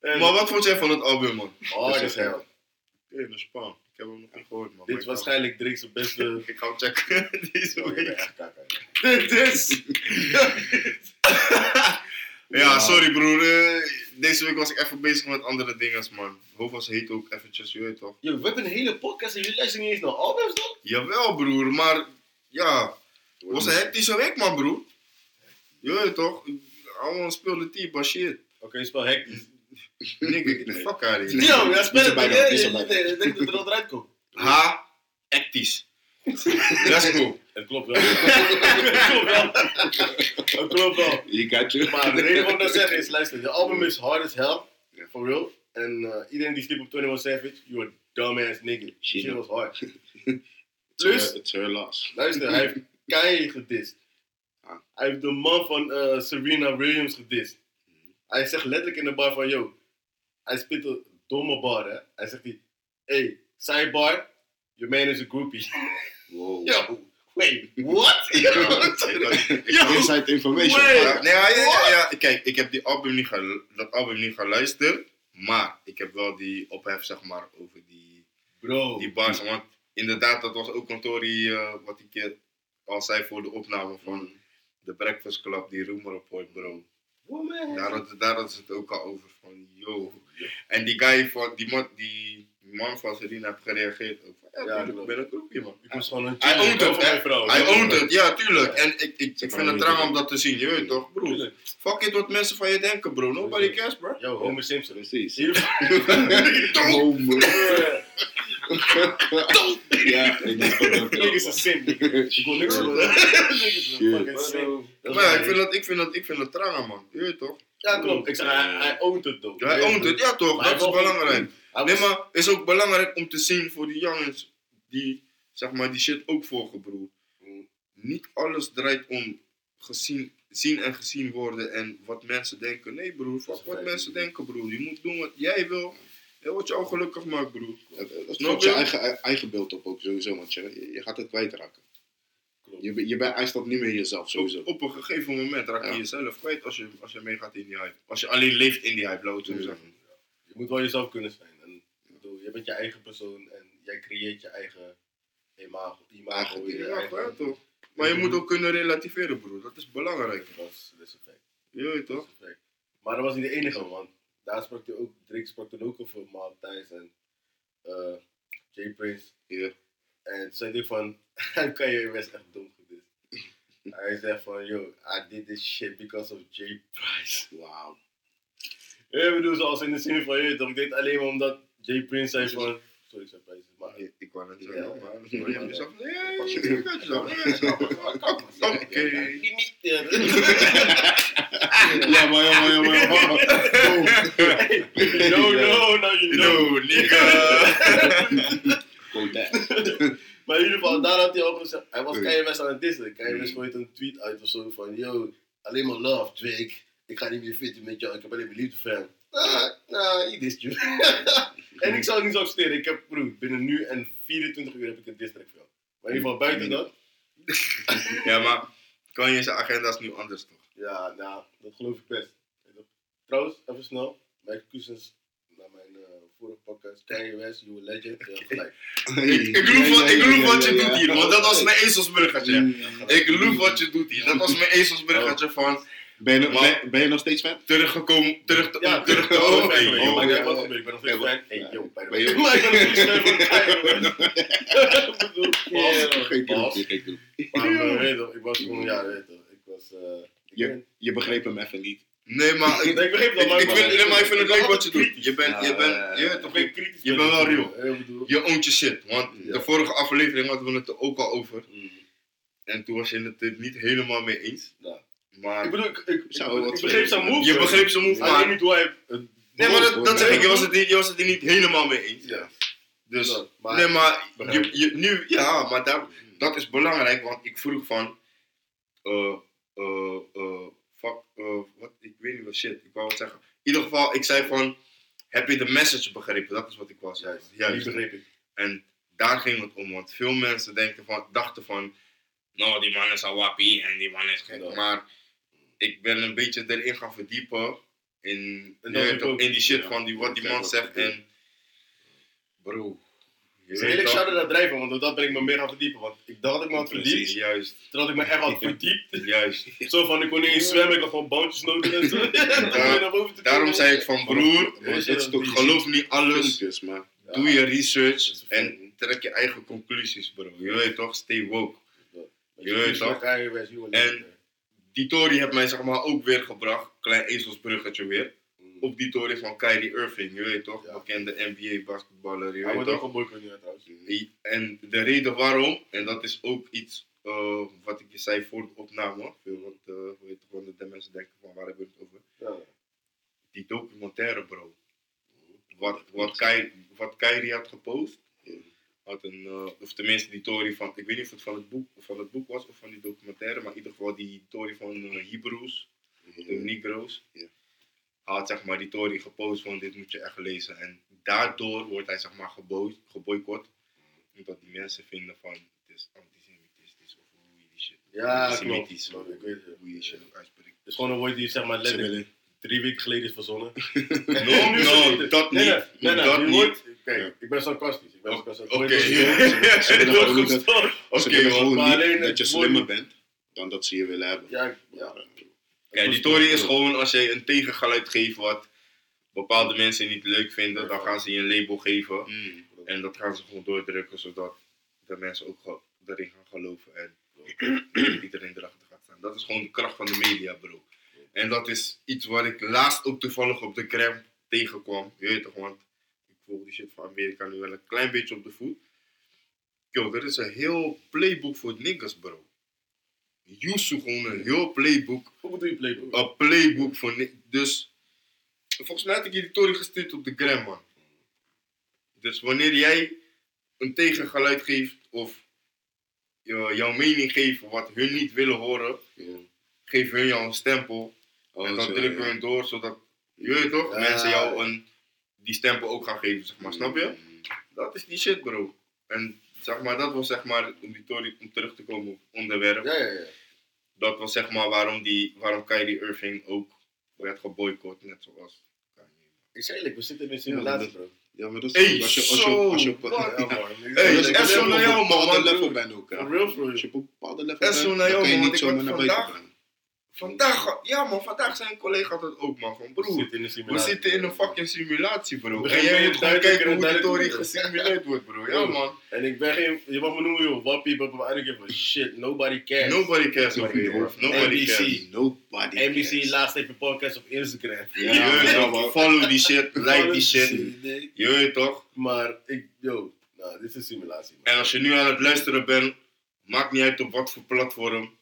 Maar wat vond jij van het album, man? Oh, dat is hell. Oké, dat is. Ik heb hem nog niet gehoord, man. Dit is ik waarschijnlijk Drake's beste... [laughs] Ik ga hem checken [laughs] deze Oh, week. ja. Dit is... [laughs] Ja, sorry broer. Eh, deze week was ik even bezig met andere dingen, man. Hoofd heet ook eventjes, je weet toch? Yo, we hebben een hele podcast en jullie luisteren niet eens naar albums, dan? Jawel broer, maar ja, het was een hectische week man broer. Je weet toch? Allemaal speelde type, maar shit. Oké, spel hectisch. Nigga, the fuck out of here. Yo, ja, spel het bij. Ik denk dat er al eruit komt. Ha, actisch. Let's go. [laughs] Het klopt wel. Het klopt wel. Het klopt wel. You got you. Maar de reden waarom ik dat zeg is, luister, de album is hard as hell. Ja. For real. En eh, iedereen die sliep op 21 Savage, you a dumbass nigga. Shit Shit. was hard. [laughs] [laughs] Plus, It's her loss. luister, hij heeft Kai gedist. Ah. Hij heeft de man van eh, Serena Williams gedist. Hij zegt letterlijk in de bar van, yo, hij spit een domme bar, hè. Hij zegt die, hey, sidebar, your man is a groupie. Wow. Yo, wait, what? [laughs] [laughs] Inside information. Wait. Nee, ja, ja. Kijk, ik heb die album niet gelu- dat album niet geluisterd. Maar ik heb wel die ophef, zeg maar, over die, Bro. die bars. Want inderdaad, dat was ook een Tory, eh, wat ik al zei voor de opname van de Breakfast Club, die Rumor Report, bro. Daar had, daar had ze het ook al over van, yo. En die guy van, die man, die man van Serena heeft gereageerd ook van, ja, Ja, tuurlijk, ik ben een groepje, man. Ik was gewoon een Hij oont het. Hij oont het, ja, tuurlijk. En ik, ik, ik vind het raar om dat te zien, je weet toch, broer. Fuck it wat mensen van je denken, bro. Nobody cares, bro. Yo, Homer Simpson. Precies. Hier- [laughs] man. [laughs] Ja, ik is een sim. [laughs] Ik wil niks van Maar ik vind dat, ik vind dat, ik vind dat raar, man. Je weet toch? Ja, klopt. Ik zeg, hij, hij oont het toch. Hij oont het, ja toch, Maar dat is belangrijk. Nee, was- maar het is ook belangrijk om te zien voor die jongens die, zeg maar, die shit ook volgen, broer. Niet alles draait om gezien, zien en gezien worden en wat mensen denken. Nee, broer, fuck is wat mensen denken, broer. Je moet doen wat jij wil en wat jou gelukkig maakt, broer. Dat je je? eigen, eigen beeld op ook sowieso, want je, je gaat het kwijtraken. Je, je bent dat niet meer jezelf, sowieso. Op, op een gegeven moment raak je Ja. jezelf kwijt als je, als je meegaat in die hype. Als je alleen leeft in die hype, laat ik het zo Mm. zeggen. Je moet wel jezelf kunnen zijn. En, ik bedoel, je bent je eigen persoon en jij creëert je eigen imago. imago Eigen je dingen, Ja, eigen- ja, toch. Maar je moet ook kunnen relativeren, broer. Dat is belangrijk. Dat is, dat is een fact. Je weet Dat toch? Maar dat was niet de enige, want daar sprak hij ook, Drake sprak toen ook over Maltijs en eh Jay Prince. Ja. En toen zei hij van, [laughs] kan je best echt dom gedist. hij zegt van, yo, I did this shit because of Jay Price. Wauw. Ja, ik bedoel, zoals in de zin van, je, toch, ik deed het alleen maar omdat Jay Prince zei van, sorry, ik zei Price, maar Ik, ik wou net Ja. zeggen, maar dat is wel Ja. je gaat jezelf. Nee, ik. Oké. Ja, maar ja, maar ja, maar ja, maar. [laughs] No, no, no, you know. No, nigga. Go that. Maar in ieder geval, daar had hij was Mm. Kanye West aan het dissen. Kanye Mm. West gooit een tweet uit of zo van, yo, alleen maar love, Drake. Ik ga niet meer fitten met jou, ik heb alleen maar liefde hem. Ah, nou, he you. [laughs] en ik zou het niet zo accepteren. Ik heb, broer, binnen nu en 24 uur heb ik een diss track voor jou. Maar in ieder geval, buiten dat, Ja, maar kan je zijn agenda is nu anders toch? ja, nou, dat geloof ik best. Je. Trouwens, even snel, mijn eh, vorige podcast, Kanye West, you a legend, gelijk. [laughs] Ik, loef wat, je doet hier, want dat was mijn ezelsbruggetje. Ik loef wat je doet hier. Dat was mijn ezelsbruggetje van Ben je, Maar- ben, ben je nog steeds fan? teruggekomen, terug te, Ja, terug te [laughs] oh, hey. Ik ben nog steeds fan. Hey, yo, Ben je- [laughs] Maar ik ben nog steeds fan. Ik eh, was gewoon, ja, weet je toch, ik was... eh, ik Je, ben- je begreep hem even niet. Nee, maar ik, Nee, ik begreep dat, ik, maar ik, vind, nee, maar ik vind het leuk wat je doet. Je bent, je bent, je, toch, ben kritisch. je bent wel real. Je oont je shit. Want Ja. de vorige aflevering hadden we het er ook al over. Mm, En toen was je het er niet helemaal mee eens. ja. Maar Ik bedoel, ik, ik, Zou ik, wat ik begreep zijn move. je begreep zijn move, maar... niet hoe hij... Nee, maar dat, dat zeg ik. Je was, het niet, je was het er niet helemaal mee eens. Ja. Dus, Ja, maar- nee, maar Begrijp je, je, nu, ja, maar daar, dat is belangrijk, want ik vroeg van, eh, eh, eh, fuck, eh, wat, ik weet niet wat shit, ik wou wat zeggen. In ieder geval, ik zei van, heb je de message begrepen? Dat is wat ik was. Juist, die Juist. begreep ik. En daar ging het om, want veel mensen denken van, dachten van, nou, die man is al wappie en die man is gek. Ja. Maar ik ben een beetje erin gaan verdiepen in, toch, ook. in die shit Ja. van die, wat die man zegt. En, bro, Dus zou dat drijven, want dat ben ik me meer gaan verdiepen. Want ik dacht dat ik me had Precies, verdiept, juist, terwijl ik me echt had [laughs] verdiept. juist. [laughs] Zo van, ik kon niet eens zwemmen, ik had gewoon boutjes nodig en zo. [laughs] Daarom zei ik van, broer, Weet je, het is geloof niet alles, maar doe je research en trek je eigen conclusies, bro. Je weet toch, stay woke. Je weet toch? En-. Die Tory heeft mij zeg maar ook weer gebracht, klein ezelsbruggetje weer. Op die Tory van Kyrie Irving, je weet toch, Ja. bekende NBA basketballer, je Hij weet toch. geboycott nu trouwens. En de reden waarom, en dat is ook iets, eh, wat ik je zei voor de opname, veel hoe heet het, gewoon de mensen denken van waar hebben we het over? Ja. Die documentaire bro. Wat, wat, Kai, wat Kyrie had gepost, had een, eh, of tenminste die Tory van, ik weet niet of het van het boek, van het boek was of van die documentaire, maar in ieder geval die Tory van uh, Hebrews, de Negro's. Ja. Had zeg maar die Tory gepost van dit moet je echt lezen. En daardoor wordt hij zeg maar geboy, geboycott. Omdat die mensen vinden van het is antisemitistisch of hoe je die shit. Ja, antisemitisch. klopt. Ik weet het. Hoe je die shit uitspreekt. Het is gewoon een woord die zeg maar letterlijk drie weken geleden is verzonnen. [laughs] No, no, dat niet. nee, nee, nee, dat niet. Kijk, ik ben sarcastisch. Ik ben Oké. sarcastisch. [laughs] Oké. Ze willen gewoon niet dat- je slimmer bent dan dat ze je willen hebben. Ja, ja. Kijk, die Tory is gewoon als je een tegengeluid geeft wat bepaalde mensen niet leuk vinden, dan gaan ze je een label geven. Mm. En dat gaan ze gewoon doordrukken, zodat de mensen ook erin gaan geloven en [clears throat] iedereen erachter gaat staan. Dat is gewoon de kracht van de media, bro. En dat is iets wat ik laatst ook toevallig op de gram tegenkwam. Je weet toch, want ik volg die shit van Amerika nu wel een klein beetje op de voet. Yo, er is een heel playbook voor niggas, bro. Yusu gewoon een heel playbook Hoe bedoel je playbook? een playbook voor Dus volgens mij had ik je die tory gestuurd op de gram, man. Dus wanneer jij een tegengeluid geeft of je- jouw mening geeft wat hun niet willen horen, Ja. geven hun jou een stempel. Oh, en dan zo, drukken we ja. hun door zodat je weet toch, Ja. mensen jou een, die stempel ook gaan geven, zeg maar. Snap je? Mm. Dat is die shit, bro. En zeg maar, dat was zeg maar, om, die om terug te komen op het onderwerp. Ja, ja, ja. Dat was zeg maar waarom, die, waarom Kyrie Irving ook werd geboycott, net zoals Kanye. Ik zei eerlijk, we zitten in een simulatie, bro. Ja, maar dat Hey, is als je, als je, zo, als je. Hey, als je op een man, bepaald man. level bent ook. Als je op een bepaalde level Echt bent, zo dan naar jou, kan je niet zomaar naar buiten brengen. Vandaag, ja man, vandaag zijn collega dat ook man. Van broer, we zitten in een fucking simulatie bro. En jij moet gewoon kijken en hoe die duidelijker tory worden. gesimuleerd wordt bro. Ja man. En ik ben geen, je mag me noemen joh, wappie, but I don't give a shit. Nobody cares. Nobody cares over je cares. hoofd. Nobody cares. Nobody NBC laatst even podcast op Instagram. Ja, man. follow die shit, like die shit. Je weet toch? Maar ik, yo, nou, dit is een simulatie. man. En als je nu aan het luisteren bent, maakt niet uit op wat voor platform.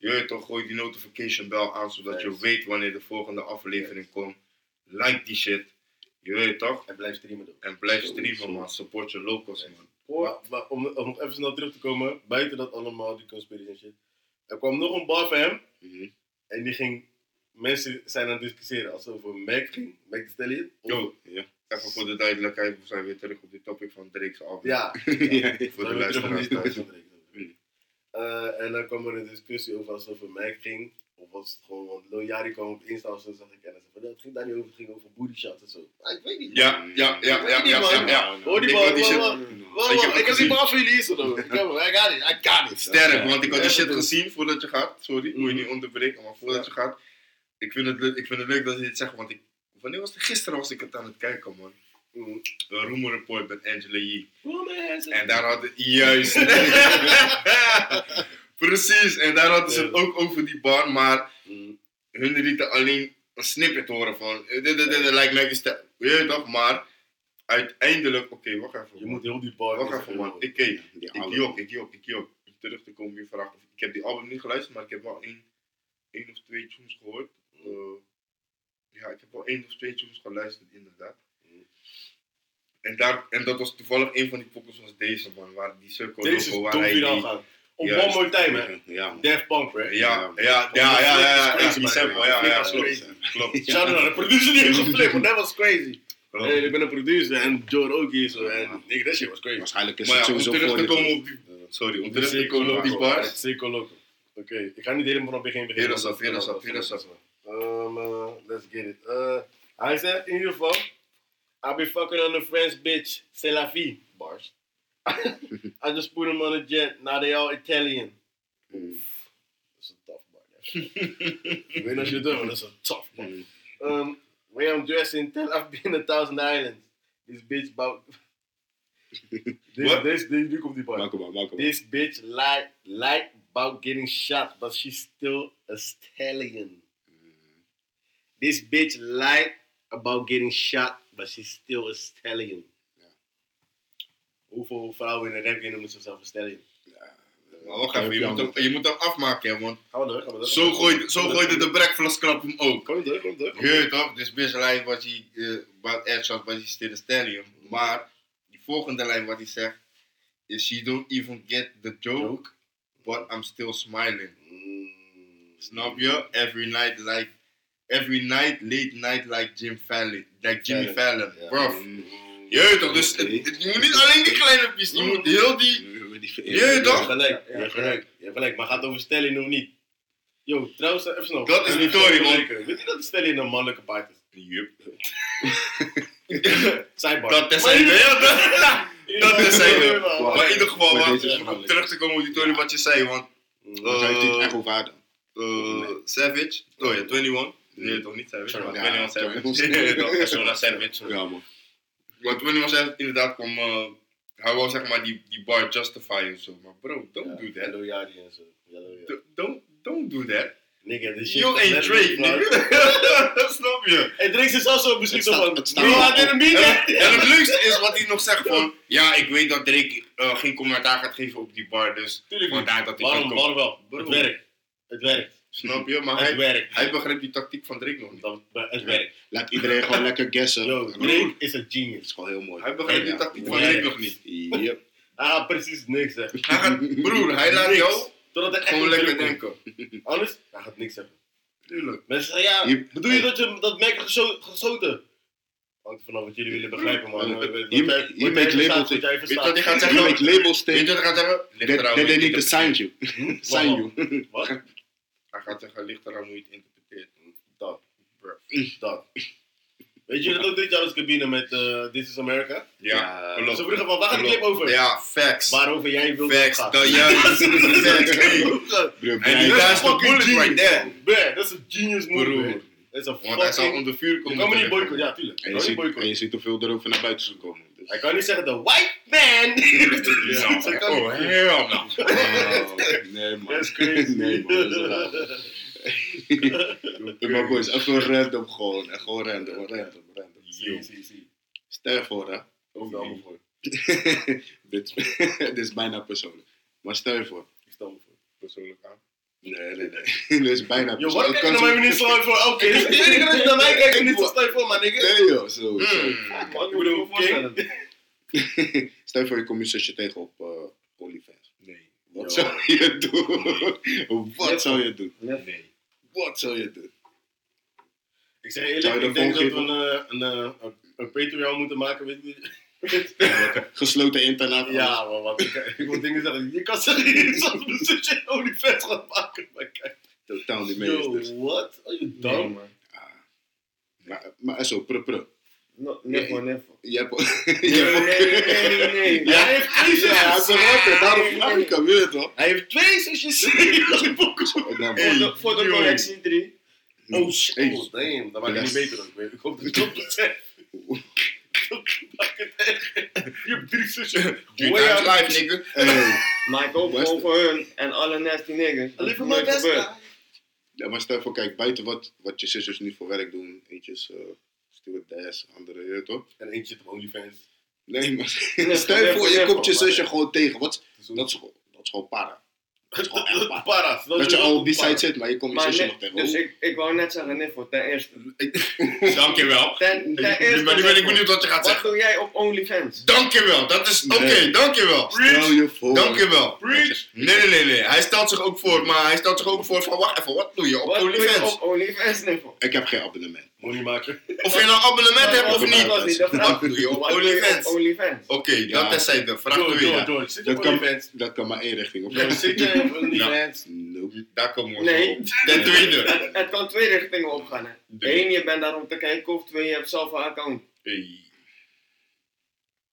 Je weet toch, gooi die notification bell aan zodat je weet wanneer de volgende aflevering komt. Like die shit. Je weet toch? En blijf streamen doen. En blijf streamen man, support je locals man. Maar, maar om, om nog even snel terug te komen, buiten dat allemaal, die conspiracy en shit. Er kwam nog een bar van hem Mhm. en die ging, mensen zijn aan het discussiëren als het over Mac ging, Mac the Stallion. Yo, Ja. even voor de duidelijkheid, we zijn weer terug op dit topic van Drake's album. Ja, [laughs] voor de luisteraars thuis. Eh, en dan kwam er een discussie over als het over Mac ging. Of was het gewoon, want Yachty kwam op Insta of zo, zag ik en zei "Nee, het ging daar niet over, het ging over booty shots en zo. Ah, ik weet niet. Ja, ja, ja, ja, ja, ja. Hoor die Ik man, Ik heb ik die man voor jullie hier zo. Ik heb hem, I got it, I got it. Sterk, want ik had die shit gezien voordat je gaat. Sorry, ik wil je Mhm. niet onderbreken, maar voordat je gaat. Ik vind, het, leuk- ik vind het leuk dat je dit zegt, want ik, wanneer was het? Gisteren was ik het aan het kijken, man. Een rumor report met Angela Yee. En En daar hadden, juist. [laughs] Precies, en daar hadden ze het ook over die bar, maar hun lieten alleen een snippet horen van, eh, dit, dit, dit, lijkt mij stel. Weet je toch, maar uiteindelijk, oké, wacht even. Je moet heel die bar. Wacht even man, ik keek. Ik jok, ik jok, ik jok. Terug te komen, je vraagt of ik heb die album niet geluisterd, maar ik heb wel één, één of twee tunes gehoord. Eh, ja, ik heb wel één of twee tunes geluisterd, inderdaad. En, daar, en dat was toevallig een van die pokkels was deze man, waar die circle Deze waar hij die- gaan. Op Juist. One More Time, hè. Ja, man. Daft Punk, hè. Ja, ja, ja, ja, ja, ja, ja, Crazy, ja, ja, Dat was klopt. crazy. Klopt. Shout out naar de producer die heeft geflipt, want dat was crazy. Hey, ik ben een producer en Joe ook hier zo. En nigga, that shit was crazy. Waarschijnlijk is Maar het ja, om sowieso terug te voor komen op die, sorry, om terug te komen op die bars. Seco Loco. Oké, ik ga niet helemaal vanaf begin beginnen. Up. Um, uh, let's get it. Uh, hij zegt in ieder geval, I be fucking on the French bitch, c'est la vie. Bars. [laughs] I just put him on a jet, now they all Italian. Mm. Is een tough bar. ik weet niet of je het doet, is een tough bar. Mm. Um, way I'm dressed in Tel Aviv in a thousand islands. This bitch about... [laughs] this, What? this, this, nu komt die bar. Maak hem maar, maak hem maar. This bitch lied, lied about getting shot, but she's still a stallion. This bitch lied about getting shot, but she's still a stallion. Ja. Hoeveel vrouwen in de rap noemen zichzelf een stallion? Ja, Maar wacht even, je moet, hem, je moet hem afmaken, hè, want Gaan we door, gaan we door. zo gooide, zo gooide de breakfast club hem ook. Kom door, kom door. Je toch, dus beste lijn wat hij, uh, wat Edshot, wat hij still stadium. Maar, die volgende lijn wat hij zegt, is she don't even get the joke, but I'm still smiling. Mm. Snap je? Every night like, every night, late night like Jim Fallon, like Jimmy Fallon. Ja. Bro, Mm. je weet toch, dus het- het- je moet niet alleen die kleine pies, je moet heel die, je Je toch? gelijk, je Ja, hebt gelijk. Je hebt gelijk, maar gaat over stelling of niet? Yo, trouwens, even snel. Dat is niet Tory, man. Weet je dat de stelling een mannelijke paard is? Yup. [laughs] Zijbar. Dat terzijde, ja, [laughs] dat, dat terzijde. Maar Maar in ieder geval, is om terug te komen op die Tory wat je zei, want hij heeft het echt over haar dan. uh, Savage, oh ja, 21, nee toch niet Savage, Sorry, maar ja, 21 Savage, 21. nee toch, sorry, Savage. Ja, man. Maar 21 Savage inderdaad kwam, uh, hij wou zeg maar die, die bar justify of zo, maar bro, don't do that, Hello Yari en zo. Don't, don't do that. Nigga, dit shit. You ain't Drake, nigga. [laughs] Snap je? Hey, Drake is zelfs zo misschien Het zo staat- van. Bro, En, en het leukste is wat hij nog zegt van, ja, ik weet dat Drake uh, geen commentaar gaat geven op die bar, dus Tuurlijk niet. vandaar dat ik Waarom, kan waarom komen. wel? Het werkt. Het werkt. Snap je? Maar Het hij, werkt. hij begrijpt die tactiek van Drake nog niet. Dat- Het werkt. Laat iedereen gewoon lekker guessen. Yo, Dat Drake is een is genius. gewoon heel mooi. Hij begrijpt die Ja. tactiek van Ja. Drake nog niet. Yep. Hij gaat precies niks. Hij gaat, broer, hij laat jou Totdat hij echt gewoon lekker denken. Anders, hij gaat niks zeggen. Tuurlijk. Mensen zeggen, ja, Je- bedoel je dat je dat merk hebt gescho- geschoten? Hangt vanaf wat jullie willen begrijpen, man. Make jij labels Weet je wat hij gaat make labels Weet je wat hij gaat zeggen? They je need to sign you. [laughs] sign you. Wat? [laughs] Gaat zeggen, ligt eraan hoe je het interpreteert. Dat. Dat. Weet je dat ook dit jaar als cabine met eh, This is America? Ja. Ze vroegen van, waar gaat die clip over? Ja, facts. Waarover jij wilt Facts, gaan. [laughs] dat juist. Facts. Bro, En die Dat guy is de fucking bullet right genius. there. Dat is een genius move. Dat is een Want hij zal fucking... onder vuur Je komen. kan me niet boycotten, ja, tuurlijk. Je En je, ziet, en je ziet hoeveel er ook naar buiten is gekomen. Hij kan niet zeggen, the white man! [laughs] Ja, oh, hell no. Oh, nee, man. Dat is crazy. Nee, man. Dat is. Maar boys, even random gewoon. En gewoon random, random, random. Zie, zie, zie. Stel voor, hè. Ook stel me voor. [laughs] dit, [laughs] dit is bijna persoonlijk. Maar stel je voor. Ik stel me voor. Persoonlijk aan. Nee, nee, nee. dit is bijna Yo, waarom kijk je naar mij niet zo voor? Ik weet niet dat je naar mij kijkt en niet zo stel je voor, maar nigga. Nee joh, zo. Hmm. Wat moet me voorstellen? Stel je voor je komt je zusje tegen op uh, OnlyFans. Nee. Wat Yo. zou je doen? Wat zou je doen? Nee. Wat zou je doen? Ik zeg je Zou eerlijk, je ik denk dat we een, eh, een, eh, een, een Patreon moeten maken, weet je. Gesloten internaat. alles. Ja, maar wat ik, ik wil dingen zeggen. Je kan zeggen, je [laughs] zal mijn zusje OnlyFans gaan maken. Maar kijk, Totaal niet mee. yo, what? Are you Nee, dumb? man. Maar, maar zo, prr prr. No, never, never. Je hebt... [laughs] Nee, nee, nee, nee, nee. Ja, hij heeft twee Ja, hij is zusjes. een rapper, daarom vraag ik hem, weet je toch? Hij heeft twee zusjes. [laughs] Voor de, voor de Yo. collectie 3. Oh shit. Hey. Oh, damn. Dat maakt het niet beter ook. weet. Ik hoop dat het op het Je hebt drie zusjes. Times life, nigga. Hey. Beste. gewoon voor hun en alle nasty niggas. Dat Alleen voor mijn best gebeurt. guy. Ja, maar stel voor, kijk, buiten wat, wat je zusjes nu voor werk doen. Eentje is uh, stewardess, andere, je toch? En eentje zit op OnlyFans. Nee, maar [laughs] stel voor, je komt je zusje gewoon tegen. Wat, Dat is, gewoon- dat is gewoon para. Dat. Paras. Dat je al op die site zit, maar je komt je Maar zusje nee, nog tegen. dus ik, ik wou net zeggen, Niffo, ten eerste. [laughs] Dankjewel. Ten, ten Maar eerste, nu ben ik benieuwd wat je gaat Wat zeggen. doe jij op OnlyFans? Dankjewel, dat is... Oké, Nee. dankjewel. Stel je voor. Dankjewel. Preach. Nee, nee, nee, nee. Hij stelt zich ook voor, maar hij stelt zich ook voor van, wacht even, wat doe je op Wat doe je OnlyFans? op OnlyFans, Niffo? Ik heb geen abonnement. Money maken. Of je nou een abonnement hebt of niet. de vraag. Doe je op OnlyFans? Oké, dat. Vraag George, doe je George, dat. Kan, dat kan maar één richting op. Zit je op OnlyFans? Nope. Daar komen we Nee. op. Ten tweede. [laughs] Het, het kan twee richtingen opgaan. Eén, je bent daar om te kijken, of twee, je hebt zelf een account.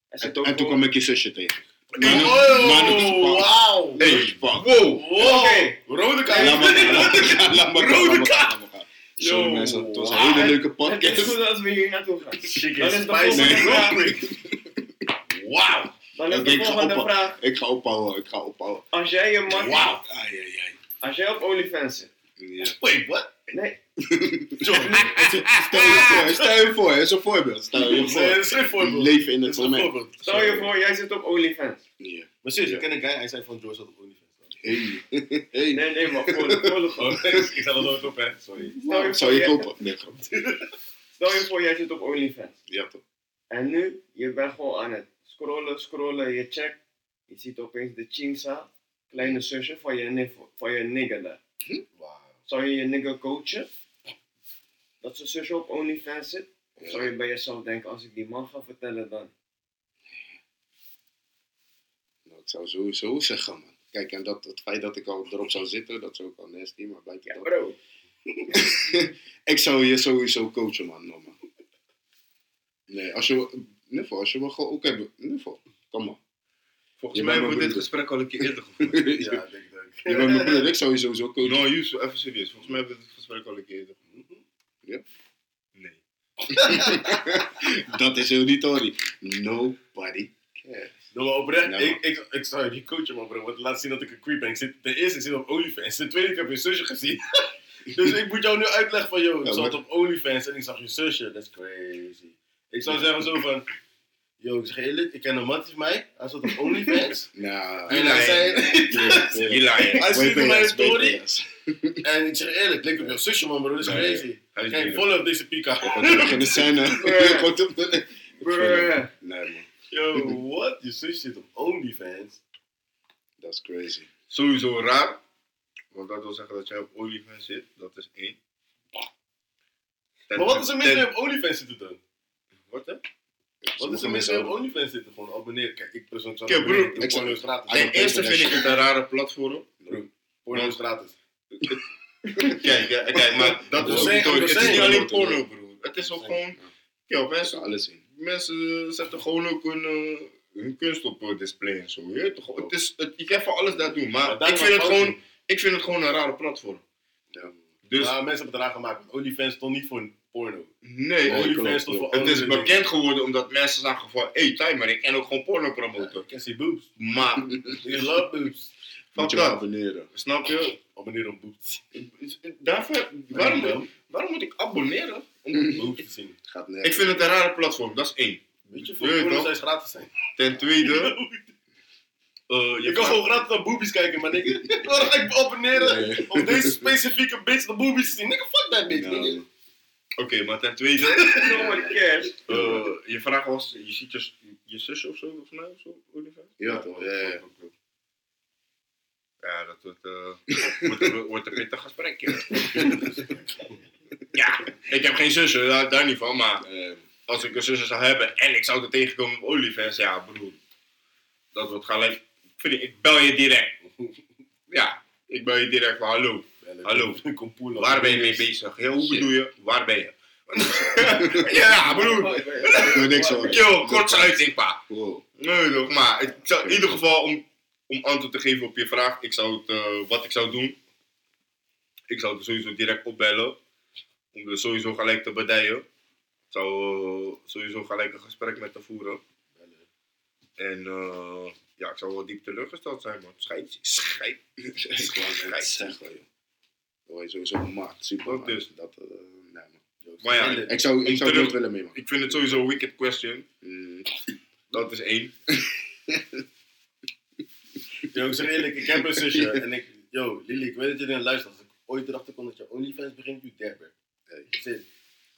En, toen kwam ik je zusje tegen. Is het Oh, wauw. Is. Wow. Wow. Oké. Rode kaart. Rode kaart. Sorry Yo, mensen, het was een hele leuke Het podcast. is goed als we hier naartoe gaan. Chicken Dan is de volgende vraag. [laughs] Wauw. Dan is Oké, de ik ga volgende ophouden. vraag. Ik ga ophouden, ik ga ophouden. Als jij je man... Wauw. Ai, ai, ai. Als jij op OnlyFans zit. Ja. Wait, what? Nee. [laughs] Stel je voor, stel je voor, het is een voorbeeld. Stel je Dat voor. is geen voorbeeld. Leven in Dat het een moment. Stel je voor, jij zit op OnlyFans. Ja. Maar serieus, ik ken een guy, hij zei van George op OnlyFans. Hey. hey. Nee, nee, maar voor de, voor de [laughs] ik zal er nooit op, hè. Sorry. Stel je, Zou voor, je kopen? Nee, grap. [laughs] stel je voor, jij zit op OnlyFans. Ja, toch. En nu, je bent gewoon aan het scrollen, scrollen, je checkt. Je ziet opeens de Chinsa, kleine zusje van je, nif- van je nigger daar. Wauw. Zou je je nigger coachen? Dat zijn zusje op OnlyFans zit? Of zou je bij jezelf denken, als ik die man ga vertellen dan? Nou, ik zou sowieso zeggen, man. Kijk, en dat, het feit dat ik al erop zou zitten, dat is ook al nasty, maar blijkt Ja bro. [laughs] ik zou je sowieso coachen, man. No, man. Nee, als je, geval, als je me gewoon ook hebt, kom maar. Volgens Je mij bent hebben we mijn dit gesprek al een keer eerder [laughs] gevoerd. Ja, denk dat ik. Je bent mijn broer, ik zou je sowieso coachen. No, Yusuf, even serieus. Volgens mij hebben we dit gesprek al een keer eerder gevoerd. Ja? Nee. [laughs] Dat is heel die. Nobody cares. Maar oprecht, Ja, ik, ik, ik zou je niet coachen, man, bro. Want laat zien dat ik een creep ben. Ik zit, ten eerste, ik zit op OnlyFans. Ten tweede, ik heb je zusje gezien. [laughs] dus ik moet jou nu uitleggen van, yo, ik Ja, zat maar- op OnlyFans en ik zag je zusje. That's crazy. Ik zou zeggen zo van, yo, ik zeg je eerlijk, ik ken een man van mij. Hij zat op [laughs] OnlyFans. Nou, en hij zei, Je [laughs] hij stuurde mij een story. En ik zeg eerlijk, klik op jouw zusje, man, bro. Dat is Nee, crazy. Kijk, deze pika. Terug in de scène. Nee, man. Yo, [laughs] what? Je zusje zit op OnlyFans. Dat is crazy. Sowieso raar. Want dat wil zeggen dat jij op OnlyFans zit. Dat is één. Maar wat is er mis mee op OnlyFans zitten doen? Wat hè? Wat is er mis mee op OnlyFans zitten? Gewoon abonneren. Kijk, ik persoonlijk zou Kijk, broer, ik zou- gratis. Ten eerste vind ik het een rare platform. Porno is gratis. Kijk, kijk, maar dat is niet alleen porno, broer. Het is ook gewoon. Ja, Ja, mensen, alles in. Mensen zetten gewoon ook hun, eh, hun kunst op eh, display en zo. Je, weet toch? Het is, het, je kan van alles daar doen. Maar Maar ik vind, het gewoon, ik vind het gewoon een rare platform. Ja. Dus Ja, mensen hebben het eraan gemaakt. want OnlyFans stond niet voor porno. nee, OnlyFans stond voor het is bekend geworden omdat mensen zagen van, hé, hey, maar ik kan ook gewoon porno dingen. Ja, promoten. Ik ken boobs. Maar, You love boobs. Moet je abonneren. Snap je? Abonneer op boobs. Daarvoor, waarom, waarom moet ik abonneren? Om- Boobs te zien. Gaat ik vind het een rare platform, dat is één. Weet je, voor porno gratis zijn. Ten tweede, [laughs] eh, Je kan gewoon gratis naar boobies kijken, maar nigga. Waarom [laughs] ga ik me abonneren Nee. op deze specifieke bitch de boobies te zien? Nigga, fuck that bitch, Ja, nigga. Oké, maar ten tweede, [laughs] Nobody cares. eh, je vraag was, je ziet je, je zusje of zo, volgens mij, of zo, OnlyFans? Ja, toch? Ja, ja. Ja, dat wordt, eh, wordt, wordt, wordt een pittig gesprekje. [laughs] ja, ik heb geen zussen, daar, daar niet van, maar Eh, als ik een zussen zou hebben en ik zou er tegenkomen op OnlyFans, ja broer, dat wordt gelijk, vind ik, bel je direct. Ja, ik bel je direct van hallo, Hallo. Kom poelen. waar ben je mee bezig? Ja, hoe bedoel je, waar ben je? [laughs] ja broer, Ik wil niks horen. kill, kortsluiting pa. Nee toch, maar ik zou, in ieder geval om, om antwoord te geven op je vraag, ik zou het, eh, wat ik zou doen, ik zou het sowieso direct opbellen, om er sowieso gelijk te bedijen. Ik zou eh, sowieso gelijk een gesprek met te voeren. En eh, ja, ik zou wel diep teleurgesteld zijn, man. Scheid, scheid. Net zeggen, joh. Dat word je sowieso gemaakt. Super. Ook man. dus. Dat, eh, nee, man. Maar ja, Ik zou, ik zou nooit willen mee, man. ik vind het sowieso een wicked question. Mm. Dat is één. [laughs] Yo, ik zeg eerlijk, ik heb een zusje [laughs] en ik... Yo, Lily, ik weet dat je naar luistert. Als ik ooit erachter kom dat je OnlyFans begint, you. Hey. Zit.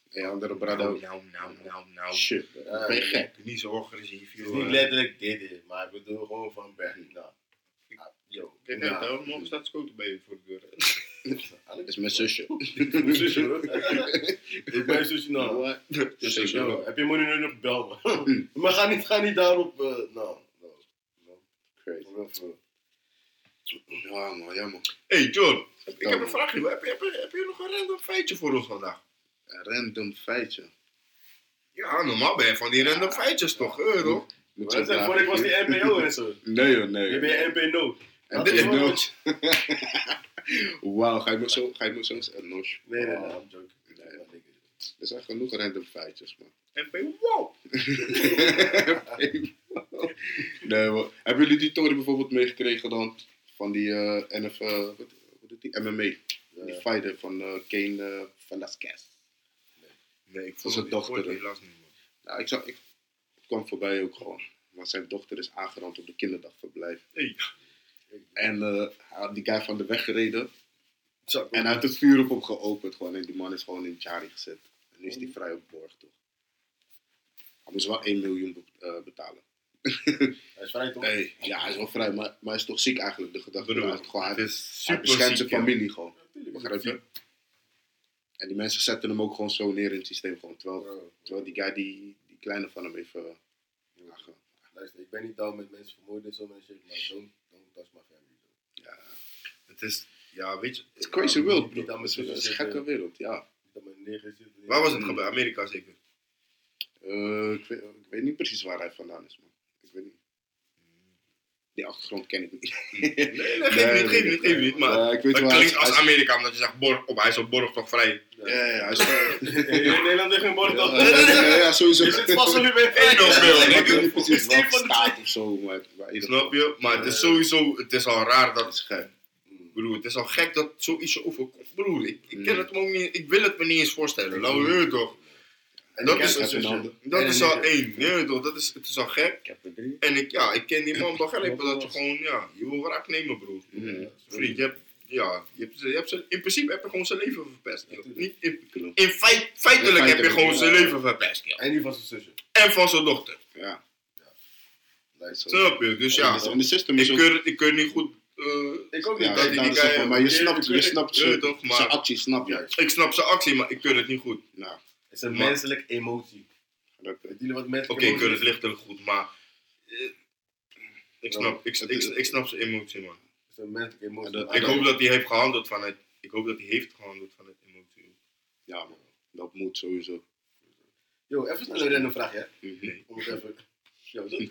Hey, andere brada Nou, nou, nou, nou, nou. Shit. Ja, ben je gek? Niet zo agressief, Het is joh. niet letterlijk dit, maar ik bedoel gewoon van Berg. Nou, ah, yo. Kijk, net, morgen staat Scoot bij je voor de deur. [laughs] Dat is mijn zusje. [laughs] Mijn zusje, bro. Ik ben zusje, nou. Dus yo, bro. heb je money nu nog bel me? maar ga niet, ga niet daarop, eh, nou. Crazy. Ja, man. Ja, man. Hey John, ik heb een vraagje. Heb je, heb, je, heb je nog een random feitje voor ons vandaag? Een random feitje. Ja, normaal ben je van die random feitjes toch, eh, toch? Moet Wat voor ik was die NPO en zo. Nee, joh, nee. Je NPO. En Wat dit is is [laughs] het? nooit. Wauw, ga je me zo, ga je me zo sh- Nee, nee, nee, Wow. I'm joking. Nee. Er zijn genoeg random feitjes, man. En ben je, wow. [laughs] nee, maar hebben jullie die Tory bijvoorbeeld meegekregen dan? Van die eh NF, wat, wat is die? MMA. Die fighter van eh Kane eh, Velasquez. Nee, ik is een dochter, helaas niet, man. Ja, ik, zag, ik kwam voorbij ook gewoon. Maar zijn dochter is aangerand op de kinderdagverblijf. Hey. En eh, hij had die guy van de weg gereden. Zo, En hij had het vuur op hem geopend. Gewoon. En die man is gewoon in Chari gezet. En nu is hij vrij op borg, toch? Hij moest wel 1 miljoen be- eh, betalen. [laughs] Hij is vrij toch? Hey, ja, hij is wel vrij, maar, maar hij is toch ziek eigenlijk, de gedachte. Broer, erachter. Gewoon, hij, het is hij super beschermt ziek, zijn ja. familie gewoon. Begrijp je? En die mensen zetten hem ook gewoon zo neer in het systeem. Gewoon, terwijl, Bro, terwijl die guy die, die kleine van hem heeft uh, aange- Luister, ik ben niet down met mensen vermoorden en zo maar don't, don't touch my family. Het is, ja, weet je. Het is crazy Ja, world, bro. Het is een gekke zitten. wereld, ja. Niet dat mijn neger zit. Waar was het gebeurd? Amerika zeker? Eh, ik, weet, ik weet niet precies waar hij vandaan is, man. Ik weet niet. Die achtergrond ken ik niet. Nee, nee, geef niet, geef niet, geef niet. Maar Ja, ik weet het klinkt is- als hij is- Amerika, omdat je zegt, borg, op, hij is op borg toch vrij. Ja, ja, ja, hij is [laughs] In Nederland ligt geen bord op. Ja, ja, ja, sowieso. Je zit vast Eén nul veel, Ik weet niet precies is wat van de staat of zo, maar, Snap je? Maar het is sowieso, het is al raar Dat het is al gek dat zoiets je overkomt. Broer, ik, ik, ken het me ook niet, ik wil het me niet eens voorstellen. Nou, je weet toch. En Dat is- Dat is al één, weet toch, dat is, het is al gek. Ik heb er drie. En ik, ja, ik ken die man begrijpen dat je gewoon, ja, je wil wraak nemen, broer. Vriend, je hebt, ja, je hebt, je hebt in principe heb je gewoon zijn leven verpest. Niet in, in feit, feitelijk heb je gewoon zijn leven verpest. En die van zijn zusje. En van zijn dochter. Ja. Snap je? Dus ja, ik keur, het- ik keur niet goed. Eh, Ik ook niet. Ja, dat dat die guy- maar je snapt, je snapt ja, zijn, toch, maar- zijn actie, snap je. Ik snap zijn actie, maar ik keur het niet goed. Nou, Het is een Maar- menselijke emotie. Oké, ik keur het is? lichtelijk goed, maar. eh, ik, snap, ik, ik, ik snap zijn emotie, man. Het is een menselijke emotie. Ik hoop dat hij heeft gehandeld vanuit. Ik hoop dat hij heeft gehandeld vanuit emotie. ja, man. Dat moet sowieso. Yo, even snel een random vraagje, hè. Mhm. Om het even... Yo, [laughs] zo- [laughs]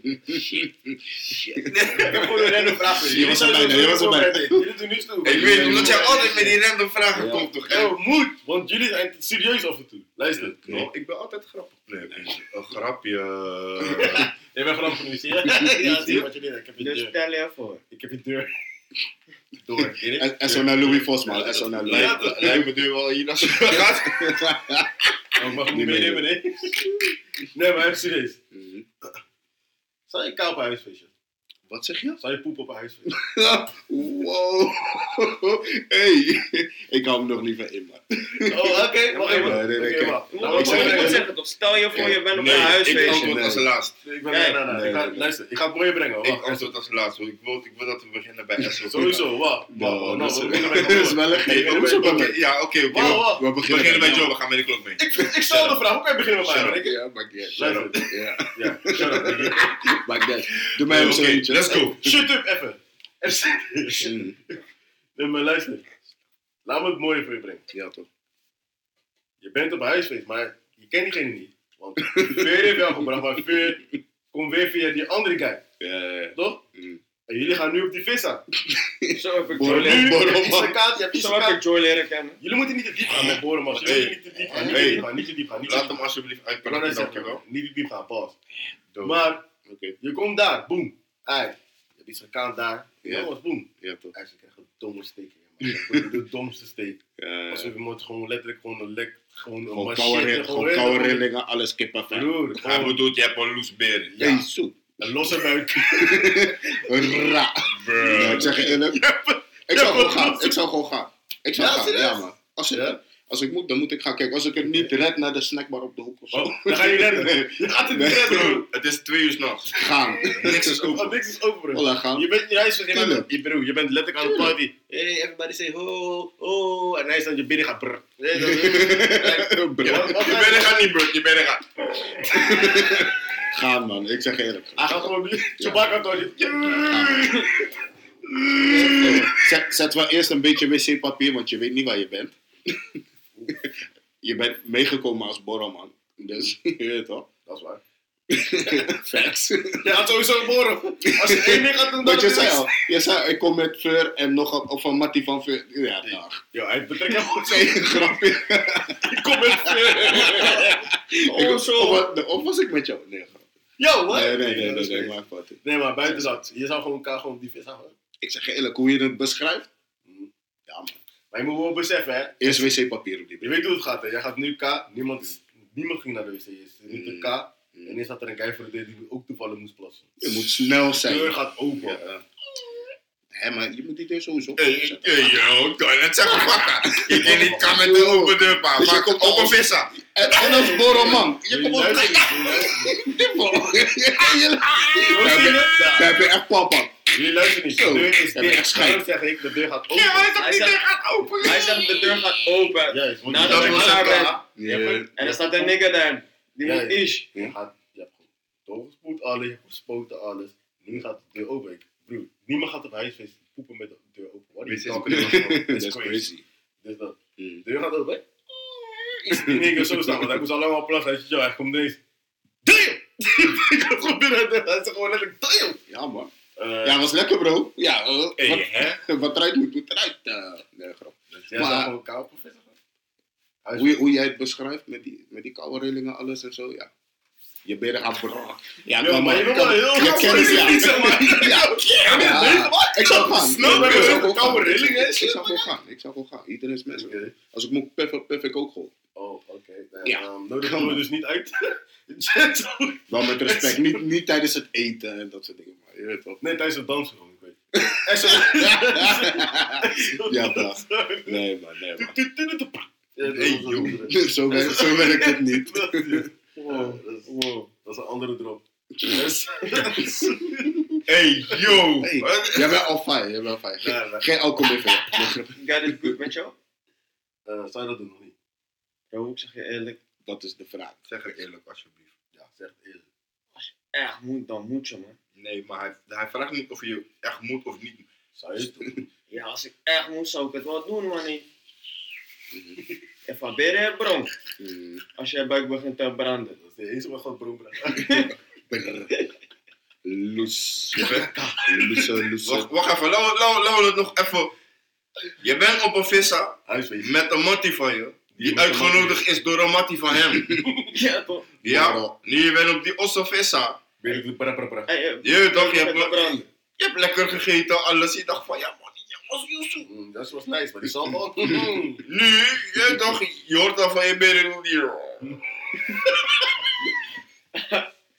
Ik heb gewoon een random vraag voor Je jullie. was Jullie erbij, zijn je was erbij. Jullie doen niets toe. Ik weet, omdat jij altijd met die random vragen Ja. komt, toch? Yo, moet! Want jullie zijn serieus af en toe. Luister. Ik ben altijd grappig. Nee, een grapje. [laughs] Jij bent grappig nu, zie je? Ja, zie je wat jullie Ik heb je Dus deur. stel je voor. Ik heb je deur. Door. En, en zo naar Louis Vos, man. En zo naar Louis. Lijkt me nu wel hier naar gaat. Oh, mag ik Niet niet meenemen, nee? Nee, maar even serieus. Mhm. Zou je kou op een huisfeestje? Wat zeg je? Zou je poep op een huisfeestje? [laughs] wow. [laughs] hey. Ik hou hem nog liever in, man. Oh, oké. [laughs] Wacht even. Ik ik zeg ik het zeggen toch, stel je voor je bent op een ik huisfeestje. antwoord nee. als laatst. Ik ben, nee, Ik luister, ik ga het mooie brengen. Ik antwoord als laatst. Ik wil, ik wil dat we beginnen bij SO. Sowieso, wacht. dat is- wel een. Oké, ja, oké. We beginnen, bij. Joe, we gaan met de klok mee. Ik, ik stel de vraag, hoe kan je beginnen met mij? Ik- Ja, maakt niet uit. Ja, shut up. maakt niet uit. Doe mij Oké, eentje. Let's go. Shut up, even. Mm, Nee, maar luister. Laat me het mooie voor je brengen. Ja, toch. Je bent op huisfeest, maar je kent diegene niet. Want Veer heeft jou gebracht, maar Veer komt weer via die andere guy. Ja, ja, ja. Toch? Mm. En jullie gaan nu op die vis aan. [laughs] Zo heb ik Joy leren Zo heb ik kaart. Joy leren kennen. Jullie moeten niet te diep gaan met boren, man. Jullie Hey. moeten niet te diep gaan, niet te diep gaan, niet te diep gaan. Niet te Laat hem alsjeblieft uitpraten, niet te diep gaan, pas. Maar, Oké. je komt daar, boem. Ai, je hebt iets gekant daar. Ja. Jongens, boem. Ja, toch. Hij zegt, ik krijg een domme steek. De [laughs] domste steek. Ja, Alsof je moet gewoon letterlijk gewoon een lek, gewoon een machine, koude gewoon je, koude rillingen, alles. Broer, Hij bedoelt, je hebt een loose beer. Ja. Hey, een losse buik. [laughs] Ra. Ja, ik zeg je eerlijk. Ik zou gewoon gaan. Ik zou gewoon gaan. Ik zou Ja, gaan. Ja, man. Als Ja? Als ik moet, dan moet ik gaan kijken. Als ik het niet red naar de snackbar op de hoek of zo. Oh, dan ga je redden. Nee. Je gaat het Nee, niet redden. Broer, het is twee uur s'nachts. Gaan. Niks is Oh, open. niks is open. Voilà, gaan. Je bent in je huis, je bent, je, broer, je bent letterlijk aan de party. Hey, everybody say ho, ho. En hij is aan je binnen gaat brr. Nee, dat is- Bro. Je er gaat niet, bro. Je bent er gaat. Gaan, man. Ik zeg eerlijk. Hij gaat gewoon nu. Chewbacca toch. Zet, zet wel eerst een beetje wc-papier, want je weet niet waar je bent. Je bent meegekomen als borrelman. Dus, [laughs] je weet toch? Dat is waar. [laughs] Facts. Je gaat sowieso boren. Als je één ding doen, dan Want je zei al, je zei, ik kom met Fur en nog een, of een Mattie van Fur. Ja, dag. Ja, hij betrekt [laughs] hem goed. Grapje. Ik kom met Ik- Oh, zo. Of, wa- of was ik met jou? Nee, grapje. Yo, wat? Nee, nee, nee, dat nee, nee, maar buiten dat. Je zou gewoon elkaar gewoon die vis houden. Ik zeg je eerlijk, hoe je het beschrijft? Man. Maar je moet wel beseffen, hè. Eerst wc-papier op die Je weet hoe het gaat, hè. Jij gaat nu K. Niemand, niemand ging naar de wc. Je een K. Mm. En eerst had er een guy voor de deur die ook toevallig moest plassen. Je moet snel De zijn. deur gaat open. Ja, ja. Hé, maar je moet die deur sowieso Hey, openzetten. hey, yo, ik kan het zeggen, pakka. Je kan niet kan met de open deur, pa. Dus je komt open vissa. En, en als borrelman. Je komt op. Daar [laughs] heb je- daar heb je echt papa. Jullie luisteren niet. De deur is dicht. schijn. Daarom zeg ik, de deur gaat open. Ja, hij Hij zegt niet, zegt- hij gaat open. Hij zegt de deur gaat open. Juist, Nadat deur klaar is hebt een- En er staat een nigger daar. Die moet ish. Je, gaat, je hebt gewoon doorgespoeld alles, je hebt gespoten alles. Nu gaat de deur open. Ik, broer, niemand gaat op huisfeest poepen met de deur open. What are you talking about? Dat is crazy. Dus dat. De deur gaat open. [laughs] Is die nigger zo staan, want hij moest allemaal plassen. Hij zegt, ja, hij komt ineens. Damn! [laughs] Ik had gewoon binnen, hij zegt gewoon letterlijk, damn! Ja, man. Eh, Ja, was lekker, bro. Ja, hey, wat, hè? [laughs] wat eruit moet, moet eruit. eh. nee, grap. Dus jij Maar- gewoon professor. Hij Hoe, hoe jij het beschrijft met die, met die koude rillingen, alles en zo, ja. Je benen gaan brrr. Ja, Ja, maar je kan- wel heel [laughs] [laughs] je graag kent het, ja. niet, zeg maar. Ja, ja. Ik zou gaan. Snap Ik je? zou gewoon gaan. rillingen en Ik zou gewoon gaan. Ik zou gewoon gaan. Iedereen is mens. Oké. Als ik moet puff ik ook gewoon. Oh, oké. Ja. Ja. Um, nodig gaan we dus niet uit. Wel met respect. niet, niet tijdens het eten en dat soort dingen. Maar je weet wel. Nee, tijdens het dansen gewoon, ik weet. En [laughs] zo. Ja, dag. Nee, man. Nee, is een joh. Zo, werkt, zo werkt het niet. [laughs] Wow, dat is, wow, dat is een andere drop. Yes. [laughs] Hey, yo. Hey, jij bent al fijn. Jij bent fijn. Ja, ja. Geen alcohol meer voor. Nee. Gaat het goed met jou? Eh, zou je dat doen nog niet? Bro, ik zeg je eerlijk. Dat is de vraag. Zeg het eerlijk, alsjeblieft. Ja, zeg het eerlijk. Echt moet, dan moet je man. Nee, maar hij, hij vraagt niet of je echt moet of niet. Zou je het doen? [laughs] Ja, als ik echt moet, zou ik het wel doen, man. Even beren, bro. Mm, Als je buik begint te branden. Dat is de wat broer brrr. Loes. Loes, loes. Wacht, wacht even, laten we- laten we- laten we het nog even. Je bent op een vissa met een mattie van je. Die uitgenodigd is door een mattie van hem. [laughs] Ja, toch? Ja, nu je bent op die osso vissa. Ben ik Je toch, je hebt, je lekker gegeten, alles. Je dacht van, ja man, die was Yusuf. Mm, Dat was nice, maar [laughs] die zal gewoon. Nu, je toch, je hoort dan van je benen hier.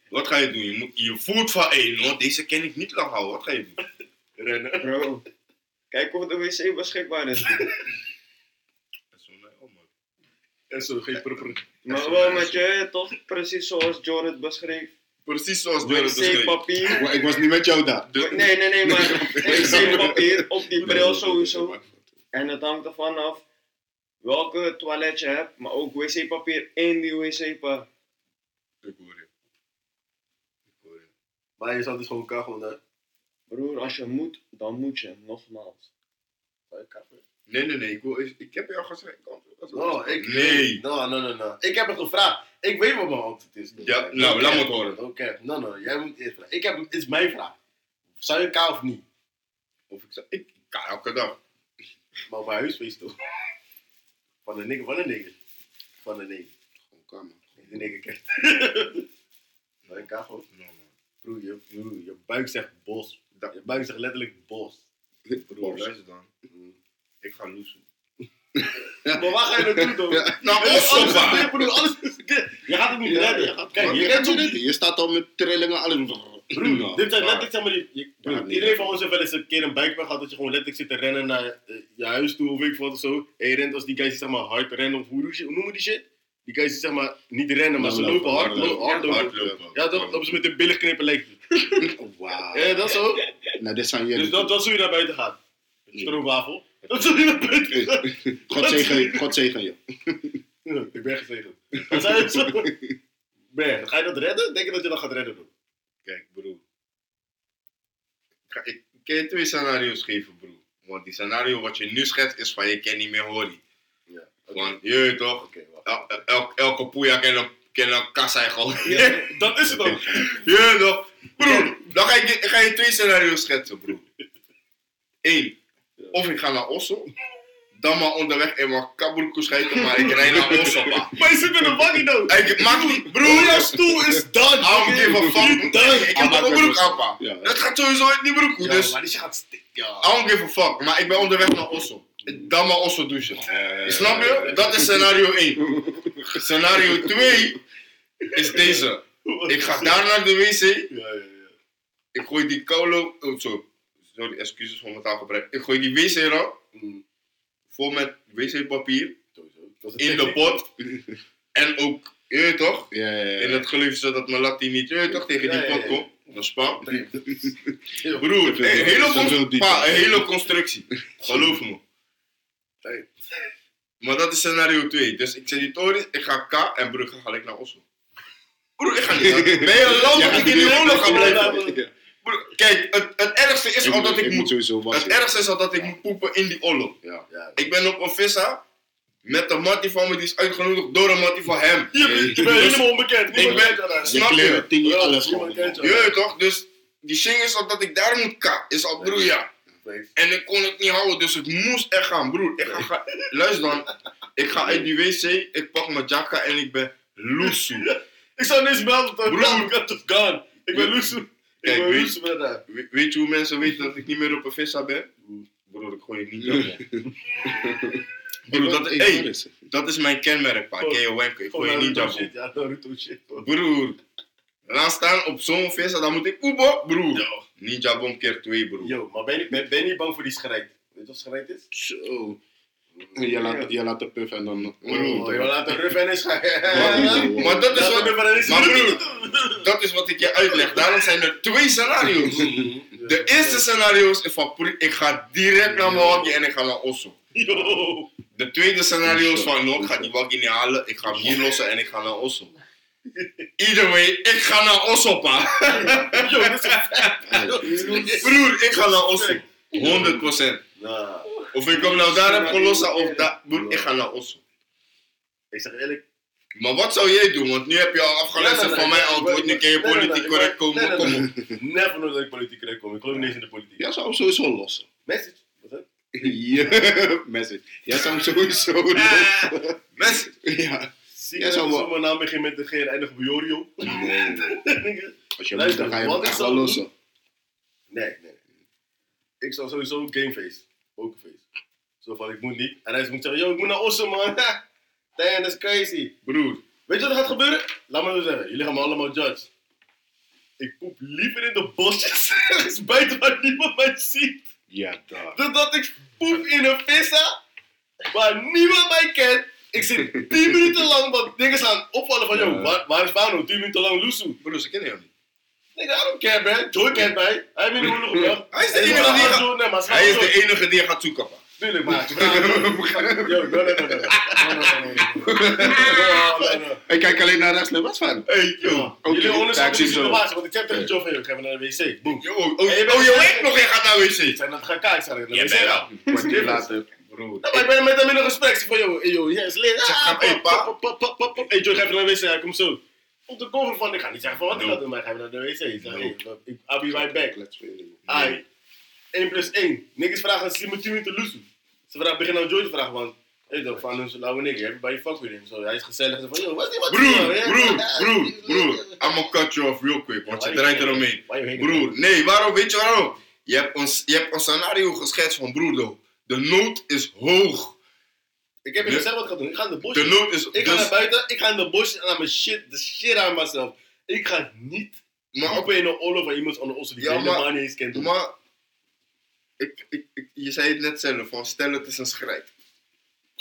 Wat ga je doen? Je, moet, je voelt van, hé, no, deze kan ik niet lang houden. Wat ga je doen? [laughs] Rennen. Bro, kijk of de wc beschikbaar is. Dat is zo, nee, oh, man. En zo, geen pra. Maar wel met je, toch? Precies zoals John het beschreef. Precies zoals beschreef. Wc-papier. Ik, ik was niet met jou daar. Nee, nee, nee, maar [laughs] wc-papier op die bril sowieso. En het hangt ervan af welke toilet je hebt, maar ook wc-papier in die wc-papier. Ik hoor je. Ik hoor je. Maar je zou dus gewoon gewoon daar. Broer, als je moet, dan moet je, nogmaals. Zou je kappen? Nee, nee, nee. Ik, wil, ik, ik heb jou gezegd. ik is- No, ik. Nee. No, no, no, no. Ik heb het gevraagd. Ik weet wat mijn antwoord is. Ja, nou, laat me het horen. Oké, no, no. Jij moet eerst vragen. Ik heb, het is mijn vraag. Zou je elkaar of niet? Of ik zeg, ik kan elke dag. Maar mijn huisfeest toch? Van de nigger, van de nigger. Van de nigger. Gewoon kalm. De nigger kijkt. [laughs] Zou je elkaar gewoon? No, man. Broer, je, broer, je buik zegt bos. Je buik zegt letterlijk bos. [laughs] Bro, luister dan. Ik ga loesen. Maar waar ga je naartoe dan? Nou, Alles is alles is. Je gaat het niet Ja, redden. je gaat- Kijk, je redt niet. Je staat al met trillingen, alles. Broer, dit zijn letterlijk zeg maar die. je- broer, Ja, nee. iedereen van ons heeft wel eens een keer een buikpijn gehad dat je gewoon letterlijk zit te rennen naar eh, je huis toe of weet ik wat of zo. En je rent als die guys die zeg maar hard rennen of hoe, hoe noemen die shit? Die guys die zeg maar niet rennen, maar ze lopen hard, hard, hard, hardlopen. Ja, dat op ze met hun billen knippen lijkt het. [laughs] Wauw. Ja, dat is zo. Nou, dit zijn jullie. Dus dat, dat is hoe je naar buiten gaat. Stroopwafel. Dat is je naar buiten. God zegen, God zegen je. Ik ben gezegend. Wat zei je zo? Ben, ga je dat redden? Denk je dat je dat gaat redden doen? Kijk, broer. Ik, ga- ik kan je twee scenario's geven, broer. Want die scenario wat je nu schetst is van je kan niet meer horen. Ja. Want je toch, Oké, wacht. el, el, elke poeja kan een, kan een. Ja, dat is het ook. [laughs] Je toch, broer. Dan ga ik ga je twee scenario's schetsen, broer. Eén, of ik ga naar Osso. Dan maar onderweg in mijn kaburko schijten, maar ik rijd naar Osso, pa. [laughs] Maar je zit in een waggie dan. Ik maak niet, Broer, jouw stoel is done. Don't give a fuck. Ik heb mijn broek aan, pa. Dat gaat sowieso uit die broek, Ja, dus... maar die gaat stikken. Don't give a fuck, maar ik ben onderweg naar Osso. Dan maar Osso douchen. Snap je? Dat is scenario 1. Scenario 2 is deze. Ik ga daar naar de wc. Ja, ja, ja. Ik gooi die koulo. Oh, zo. Sorry, excuses voor mijn taalgebruik. Ik gooi die wc-rol Mm, vol met wc-papier. Dat in de pot. [laughs] En ook, je weet toch? Ja, ja, ja. In het geloof zodat mijn latte niet, je weet toch, tegen die pot komt. Dat is pa. Heel Broer, een hele, pa, een constructie. Geloof me. Maar dat is scenario 2. Dus ik zeg die toren, ik ga K en broer, ik ga gelijk naar Oslo. Broer, ik ga niet. [laughs] Ben je lang dat ik in die oorlog ga blijven? Kijk, het, het ergste is al dat ik moet. sowieso Het ergste is al dat ik moet poepen in die. Ja, Ik ben op een vissa met een mattie van me, die is uitgenodigd door een mattie van hem. je bent, je bent helemaal onbekend. Niemand ben-. Je Snap je? Ja, alles gewoon. Je weet toch? Dus die shing is al dat ik daar moet ka. Is al broer, ja. En ik kon het niet houden, dus ik moest echt gaan, broer. Ik ga, ga- luister dan, ik ga uit die wc, ik pak mijn jacka en ik ben loesoe. [laughs] Ik zou niks melden? Broer. Ik het gone. Ik ben Loesoe. Kijk, weet-. We- weet je hoe mensen weten dat ik niet meer op een vissa ben? Broer, ik gooi niet jabon. [laughs] Broer, dat, hey, dat is mijn kenmerk, pa. Ken je wanken? Ik gooi Gewoon niet. Ja, Naruto shit. hoor. Broer, laat staan op zo'n vissa, dan moet ik poepen, broer. Niet jabon keer twee, broer. Yo, maar ben je, ben, ben je niet bang voor die schrijt? Weet je wat schrijt is? Zo. Je laat, je laat de puff en dan... Oh, je laat de ruf en is. [laughs] Maar- Maar dat is wat, maar broer, [laughs] dat is wat ik je uitleg. Daarom zijn er twee scenario's. De eerste scenario is van, broer, ik ga direct naar mijn waggie en ik ga naar Osso. De tweede scenario is van, no, ik ga die waggie niet halen, ik ga hem hier lossen en ik ga naar Osso. Either way, ik ga naar Osso, pa. Broer, ik ga naar Osso. 100%. Of ik hem nou daar heb gelost of daar, ik ga naar Osso. ik zeg eerlijk. Maar wat zou jij doen? Want nu heb je al afgeluisterd Nee, nee, van nee, mijn ik- antwoord, nu kan je nee, nee, politiek nee, correct nee, komen. nee, Kom nee, op. Never nooit dat ik politiek correct kom. Ik geloof niet eens in de politiek. Jij zou hem sowieso lossen. Message. Wat is [laughs] dat? Ja, message. Jij zou hem sowieso lossen. Mensen, Ja. Zie je mijn naam begint met de G en eindigt op Jorio? Als je moet, Luister, dan ga je hem echt wel lossen. Nee, nee, nee. Ik zou sowieso gameface. Pokerface. Zo van, ik moet niet. En hij moet zeggen, yo, ik moet naar Ossen, man. [laughs] Damn, that's crazy. broer. Weet je wat er gaat gebeuren? Laat me zo zeggen, jullie gaan me allemaal judge. Ik poep liever in de bosjes, [laughs] ergens buiten waar niemand mij ziet, Ja, daar. dan dat ik poep in een vissa waar niemand mij kent. Ik zit 10 [laughs] minuten lang, want dingen staan opvallen van, yo, Ja. waar, waar is Fano? 10 minuten lang loesoe. Broer, ze kennen jou niet. Nigga, I don't care, man. Joy kent mij. Hij heeft me in de oorlog gebracht. Hij is de En enige die gaat- is zoeken. Tuurlijk, maar. [laughs] Yo, no, no, no, no. No, no, no, no, no. No, no, no. Ik kijk alleen naar rechts. Nee, wat van? Hey, Yo, jullie onderzoeken de situatie, want ik zeg tegen Joe van, ik ga naar de wc. Boom. Oh, je bent- oh, je weet nog, je gaat naar Ik wc. zei, dat ga ik kijken, naar de wc. Kwartier later. Maar ik ben met hem in een gesprek. Ik van, yo. Zeg pa. Hey, Joe, ga even naar de wc. Hij komt zo. Op de cover van, ik ga niet zeggen van wat ik ga doen, maar ik ga naar de wc. Ik zeg, hey, I'll be right back. Let's. Ai. 1 plus 1. Niks vragen, moet 10 minuten loesoe. Ze vragen, begin nou Joy te vragen, want... Hey, toch, van een lauwe nigger, everybody fuck with him. Zo, hij is gezellig. Ze van, yo, wat is die wat? Broer, broer, broer, broer. I'm gonna cut you off real quick, want je draait eromheen. Broer, nee, waarom? Weet je waarom? Je hebt een, je hebt een scenario geschetst van broer, de nood is hoog. Ik heb je gezegd wat ik ga doen. Ik ga in de bos. De nood is... Ik ga naar Dus, buiten, ik ga in de bos en aan mijn shit, de shit aan mezelf. Ik ga niet maar, op in een oorlog van iemand onder ons die helemaal niet eens kent. maar ik, ik, ik, je zei het net zelf, van stel het is een schrijt.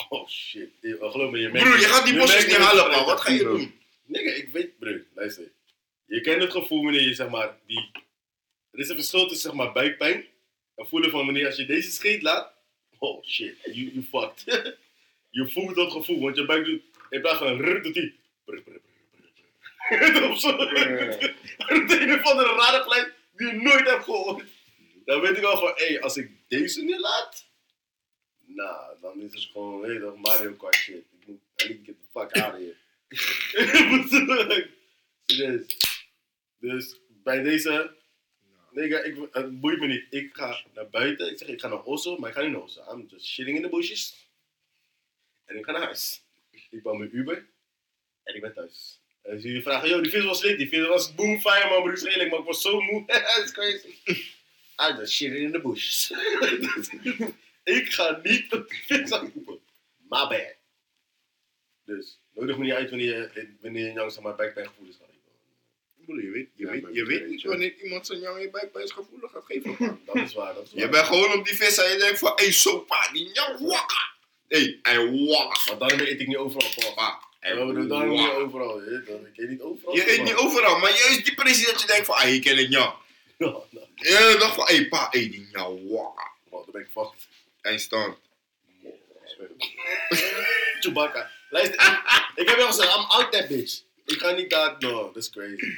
Oh shit. Geloof me, je merkt Broer, je gaat die bosjes niet halen, man. Wat ga je doen? Nigga, ik weet, broer, luister. Je kent het gevoel wanneer je zeg maar die. Er is een verschil tussen zeg maar buikpijn en voelen van wanneer als je deze scheet laat. Oh shit, you, you fucked. [laughs] je voelt dat gevoel, want je buik doet in plaats van rrr, doet die. brr, brr, brr, brr. [laughs] Of zo. Het [laughs] een of andere rare geluid die je nooit hebt gehoord. Dan weet ik al van, hé, hey, als ik deze nu laat, nou, dan is het gewoon, je toch, Mario Kart shit. Ik moet, I need to get the fuck out of here. Serieus. Dus bij deze, nigga, ik, het boeit me niet. Ik ga naar buiten, ik zeg ik ga naar Oslo, maar ik ga niet naar Oslo. I'm just shitting in the bushes. En ik ga naar huis. Ik bouw mijn Uber en ik ben thuis. En als jullie vragen, yo, die vis was lit, die vis was boomfire, man, broer, eerlijk, maar ik was zo moe. [laughs] That's crazy. I just shitting in the bushes. [laughs] ik ga niet op die vis aankoepen. My bad. Dus, nodig me niet uit wanneer je, wanneer je langzaam maar backpackgevoelens gaat. Je weet, je Ja, weet, maar je weet niet je. wanneer iemand zijn jouw je buikpijnsgevoelig gaat geven. Dat is waar, dat is waar. je bent gewoon op die vis en je denkt van, hé, hey, sopa, die jou wakka. Hé, hij wakka. Maar daarom eet ik niet overal. Pa, Ja, hij maar daarom niet overal. Je, weet dat. ik eet niet overal. Je eet niet overal, maar juist die precies dat je denkt van, ah, hier ken ik jou. Ja, Je dacht van, hé, hey, pa, hé, die jou wakka. man, dan ben ik. Hij staat. [laughs] Chewbacca. Luister, ik, ik heb wel gezegd, I'm out that bitch. Ik ga niet daar, no, that's crazy.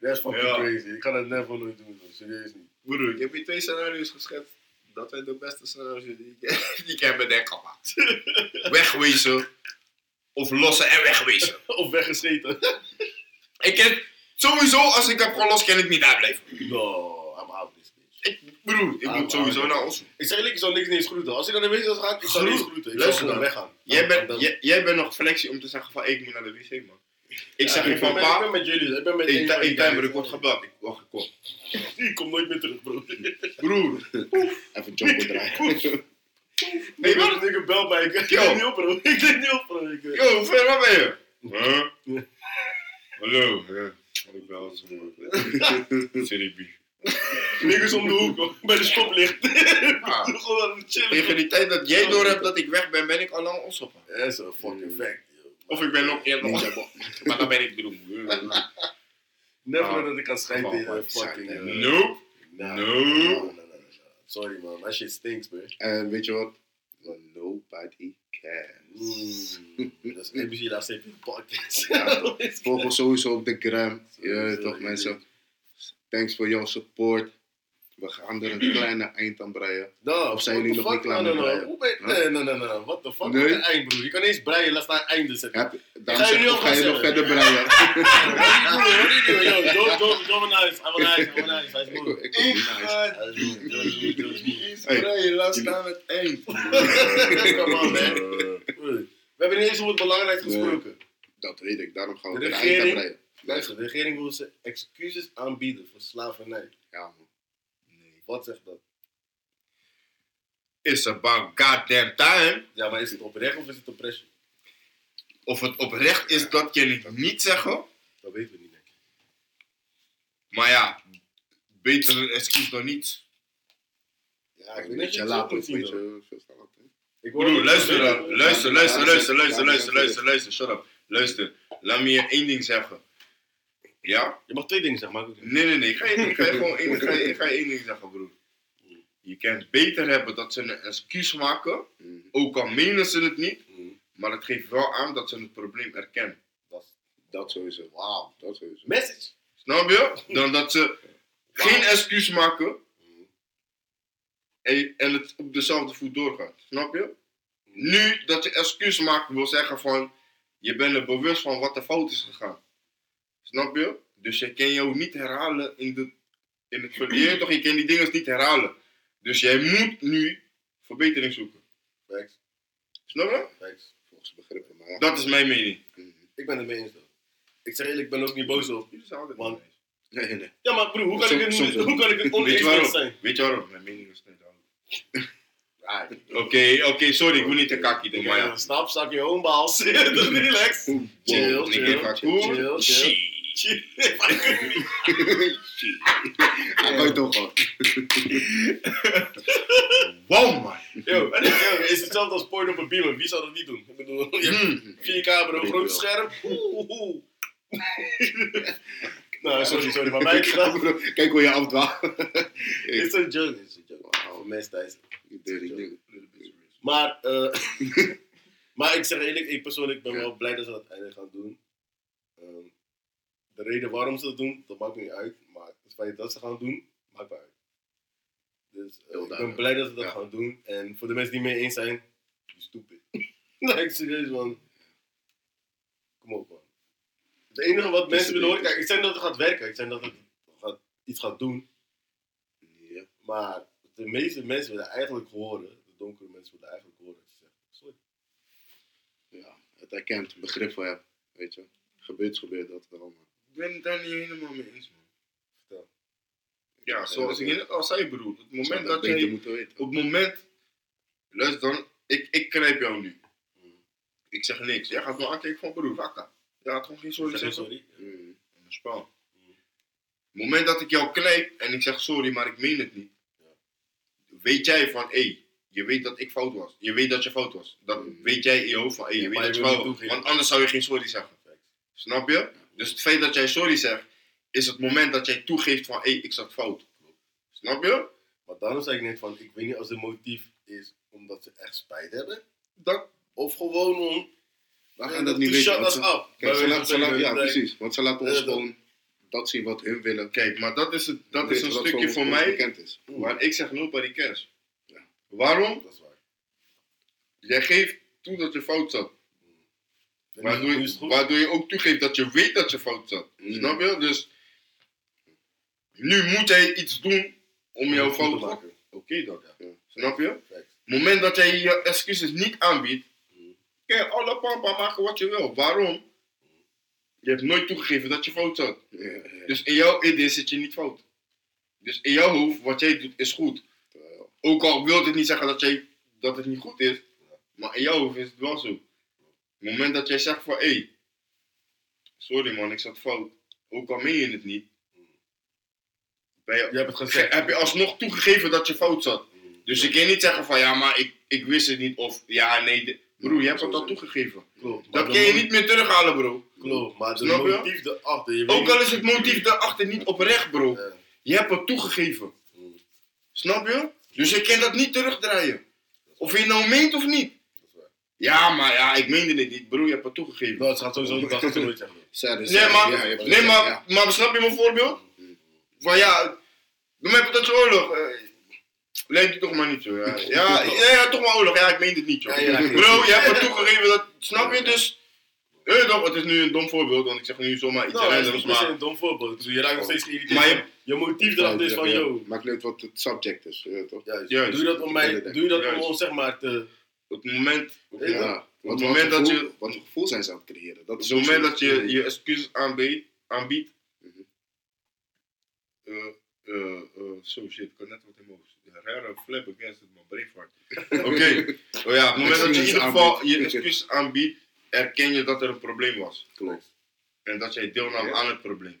That's fucking Ja. crazy. Ik ga dat never nooit doen, man. serieus niet. Broer, ik heb je twee scenario's geschetst. Dat zijn de beste scenario's die ik, [laughs] die ik heb bedenken gehad. [laughs] Wegwezen. Of lossen en wegwezen. Of weggescheten. Ik ken sowieso, als ik heb gelost, kan ik niet daar blijven. No, I'm out this bitch. Ik, broer, ik moet sowieso naar ons. Ik zeg eerlijk, ik zou niks niet eens groeten. Als ik naar de wc gaan, ik zou eens Groet. groeten. Ik Luister zou gewoon dan. weggaan. Jij bent, dan- jij, jij bent nog flexie om te zeggen van, hey, ik moet naar de wc, man. Ik zeg je ik van, ben- Ik pa, ben met jullie. Ik ben met die timer, guys. ik word gebeld. Ik wacht, ik [laughs] kom. Ik kom nooit meer terug, bro. Broer. Even Jumbo [laughs] draaien. Nee, [laughs] maar ik bel mij. Ik leg niet op, bro. Ik leg niet op, bro. Ik, eh, Yo, hoe ver ben je? Huh? Hallo. Ik bel zo. Serie B. Niggas om de hoek, bij de stoplicht. [laughs] Ah. Tegen die tijd dat jij door hebt dat ik weg ben, ben ik al lang opstoppen. Dat is een fucking fact, yo. Of ik ben nog eerder nog. Maar dan ben ik bedoeld. [laughs] Never Ah. dat ik kan schijnen tegen een wat fucking... Nope. nah. No. No, no, no, no, no. Sorry, man. That shit stinks, man. En weet je wat? Nobody cares. Mm. Dat is laatst even de podcast. Ja. [laughs] Volg ons sowieso op de gram. Je toch mensen. Thanks voor jouw support. We gaan er een kleine eind aan breien. Of zijn jullie nog niet klaar No, no, met no. breien? Hoe ben je... Huh? Nee, nee, nee, nee. What the fuck? Nee? Een eind, broer. Je kan eens breien, laat staan einde zetten. Heb, dan ga je ga je nog verder breien? [laughs] Doing? Yo, go, go, go nice, I'm nice. Hij is ik goed. wil- ik wil niet nice. Hij is hij is goed. Hey, laat staan het eind. [laughs] Come on, man. We hebben niet eens over het belangrijk gesproken. Dat weet ik, daarom gaan we De er een eind aan breien. Luister, de regering wil ze excuses aanbieden voor slavernij. Ja. Wat zegt dat? It's about goddamn time. Ja, maar is het oprecht of is het oppressie? Of het oprecht is, dat kan ik niet zeggen. Dat weten we niet, denk ik. Maar ja, beter een excuus dan niets. Ja, Ik weet dat je niet laat of hè. Ik Broer, luister dan. Luister, luister, luister, luister, luister, ja, luister, luister, shut up. Luister, laat me je één ding zeggen. Ja? Je mag twee dingen zeggen, maar ik. Nee, nee, nee. Ik ga je, ik ga je gewoon één, ik ga je, ik ga je één ding zeggen, broer. Je kan het beter hebben dat ze een excuus maken, Mhm. ook al menen ze het niet, Mm, maar het geeft wel aan dat ze het probleem erkennen. Dat is Dat sowieso. Wauw, dat sowieso. message. Snap je? Dan dat ze geen excuus maken en, en het op dezelfde voet doorgaat. Snap je? Nu dat je excuus maakt wil zeggen van je bent er bewust van wat er fout is gegaan. Snap je? Dus je kan jou niet herhalen in, de, in het verleden. toch? Je kan die dingen niet herhalen. Dus jij moet nu verbetering zoeken. Facts, Snap je? facts. Volgens begrippen, maar. Dat is mijn mening. Mhm. Ik ben het mee eens, though. Ik zeg eerlijk, ik ben ook niet boos op. Jullie zijn altijd Want- eens. Nee, nee. Ja, maar broer, hoe kan, ik, het, hoe kan ik het oneens zijn? Weet je waarom? Mijn mening is niet. Ah, [laughs] Oké, oké, sorry, ik wil niet te kakkie doen, maar ja. Snap, zak je homebals. [laughs] Dus relax. Chill, chill, ik geef haar chill, chill, Shit. Hij gooit toch gewoon. Wow, man. Yo, en yo, is hetzelfde als porno op een beamer. Wie zou dat niet doen? Ik bedoel, je hebt Mm. 4K bro, Ik groot scherm. Oeh, oeh. nou, sorry, sorry, maar [laughs] mij gedaan. Kijk hoe je afdwaalt. [laughs] It's a joke, it's a joke. Wauw. Mensen thuis. Maar, eh, [laughs] maar ik zeg eerlijk, ik persoonlijk ben wel blij dat ze dat eindelijk gaan doen. Ehm, de reden waarom ze dat doen, dat maakt me niet uit. Maar het feit dat ze gaan doen, maakt me uit. Dus eh, ik ben blij dat ze dat Ja. gaan doen. En voor de mensen die mee eens zijn, stupid. [laughs] like, serieus man. Kom op man. Het enige wat mensen willen horen, kijk, ik niet dat het gaat werken. Ik niet dat het gaat, iets gaat doen. Ja. Maar de meeste mensen willen eigenlijk horen, de donkere mensen willen eigenlijk horen dat zeggen, sorry. ja, het erkent, begrip voor hem. Weet je. Gebeurt, is gebeurd, dat wel. Maar. Ik ben het daar niet helemaal mee eens, man. Vertel. Ja, zoals ik net al zei, broer. Op het moment dat jij... moeten weten. Op het moment... Luister dan. Ik, ik grijp jou nu. Mm. Ik zeg niks. Jij gaat me aankijken van broer, wakker. Je gaat gewoon geen sorry zeggen. sorry? Een spel. Mm. Het moment dat ik jou knijp en ik zeg sorry, maar ik meen het niet. Weet jij van, hé, je weet dat ik fout was. Je weet dat je fout was. Dat weet jij in je hoofd van, hé, je Ja, weet dat je fout was. Want anders zou je geen sorry zeggen. Snap je? Dus het feit dat jij sorry zegt, is het moment dat jij toegeeft van, hé, ik zat fout. Snap je? Maar daarom zei ik net van, ik weet niet als het motief is omdat ze echt spijt hebben. Dat, of gewoon om... We gaan dat niet weten. shut us up. Kijk, ze Bij laten, ze laten, ja, precies. Want ze laten ons gewoon dat zien wat hun willen. Kijk, maar dat is, het, dat is een stukje voor mij bekend is. waar ik zeg nobody cares. Waarom? Dat is waar. Jij geeft toe dat je fout zat. Waardoor, je- waardoor ook toegeeft dat je weet dat je fout zat. Mm. Snap je? Dus nu moet jij iets doen om jouw goed te fout maken. Oké dan. Ja. Snap je? Het moment dat jij je excuses niet aanbiedt, Mm. kun je alle pampa maken wat je wil. Waarom? Je hebt nooit toegegeven dat je fout zat. Dus in jouw idee zit je niet fout. Dus in jouw hoofd, wat jij doet, is goed. Ook al wil dit niet zeggen dat, jij, dat het niet goed is, maar in jouw hoofd is het wel zo. Het moment dat jij zegt van, hé, hey, sorry man, ik zat fout. Ook al meen je het niet, ben je, Je hebt het gezegd. heb je alsnog toegegeven dat je fout zat. Mm. Dus je kan niet zeggen van, ja, maar ik, ik wist het niet, of ja, nee. de- Broer, je hebt het al toegegeven. Klopt. Dat kun je niet meer terughalen, bro. Klopt, maar je? motief erachter. Je Ook al is het motief daarachter niet oprecht, bro. Je hebt het toegegeven. Mm. Snap je? Dus je kan dat niet terugdraaien. Of je het nou meent of niet. Dat is. Ja, maar ja, ik meende dit niet, bro. Je hebt het toegegeven. Nou, het gaat sowieso dat gaat ze nooit zeggen. Sad is Nee, maar, Ja, je hebt nee, het maar, maar snap je mijn voorbeeld? Van ja, doe mij dat oorlog. eh, Lijkt je toch maar niet zo. Ja, [laughs] ja, ja, ja, toch maar oorlog. Ja, ik meen het niet, joh. Bro, je hebt het toegegeven dat. Snap je dus? Eh, toch, het is nu een dom voorbeeld, want ik zeg nu zomaar iets Nou, dat is randoms, niet per se maar. een dom voorbeeld. Dus je raakt nog steeds geïrriteerd. Maar je- je motief erachter is van, yo. Maakt niet uit wat het subject is, ja, toch? Juist. Juist. Doe je dat om mij, doe je dat om ons zeg maar te... Op het moment, Ja. Ja. Op het moment dat je- wat voor gevoel zijn ze aan het creëren? Dat op het moment dat je je excuses aanbiedt, aanbiedt Mhm. eh, eh, eh, so shit, ik had net wat. Ja, Rare flip against man, brainfart. [laughs] Oké, oh ja, op het moment dat je in ieder geval je excuses aanbiedt, erken je dat er een probleem was. Klopt. En dat jij deelnam Ja. aan het probleem.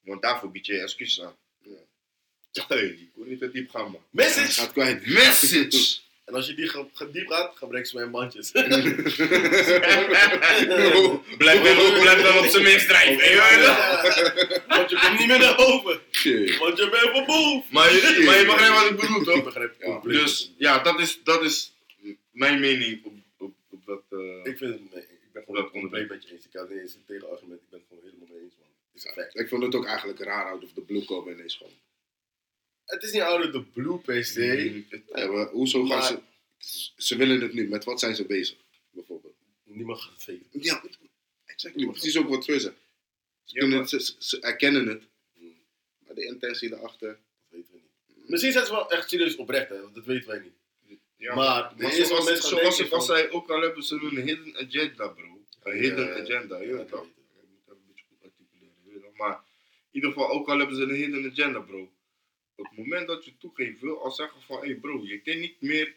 Want daarvoor bied je je excuses aan. Hey, ik wil niet te diep gaan, man. Message! gaat kwijt. Message! En als je die diep gaat, gebruik ze mijn bandjes. [laughs] blijf, dan, blijf dan op zijn minst drijven. joh. Want je komt niet meer naar boven. Want je bent van boven. Maar je, maar je begrijpt wat ik bedoel, Ik toch? begrijp het Ja. Dus ja, dat is, dat is mijn mening op, op, op dat. eh, Ik vind het, nee, ik ben gewoon compleet met je eens. Ik had niet eens een tegenargument, ik ben het gewoon helemaal mee eens, man. Het een. Ik vond het ook eigenlijk raar out of the blue komen ineens gewoon. Het is niet out of the blue per se. Ja, maar hoezo gaan ze... Ze willen het nu. Met wat zijn ze bezig? Bijvoorbeeld. Niemand gaat het weten. Ja, exactly. Precies ook wat Trey zegt. Ze, kunnen het, ze, ze- ze erkennen het. Maar de intentie erachter... Dat weten we niet. Misschien zijn ze wel echt serieus oprecht, hè, want dat weten wij niet. Ja, Maar maar is wel zoals, mensen zoals zei, ook al hebben ze een hidden agenda, bro. Een hidden Ja, agenda, je ja, weet toch? ik moet even een beetje goed articuleren, weet? Maar in ieder geval, ook al hebben ze een hidden agenda, bro. Op het moment dat je toegeeft, wil al zeggen van, hé hey bro, je kan niet meer...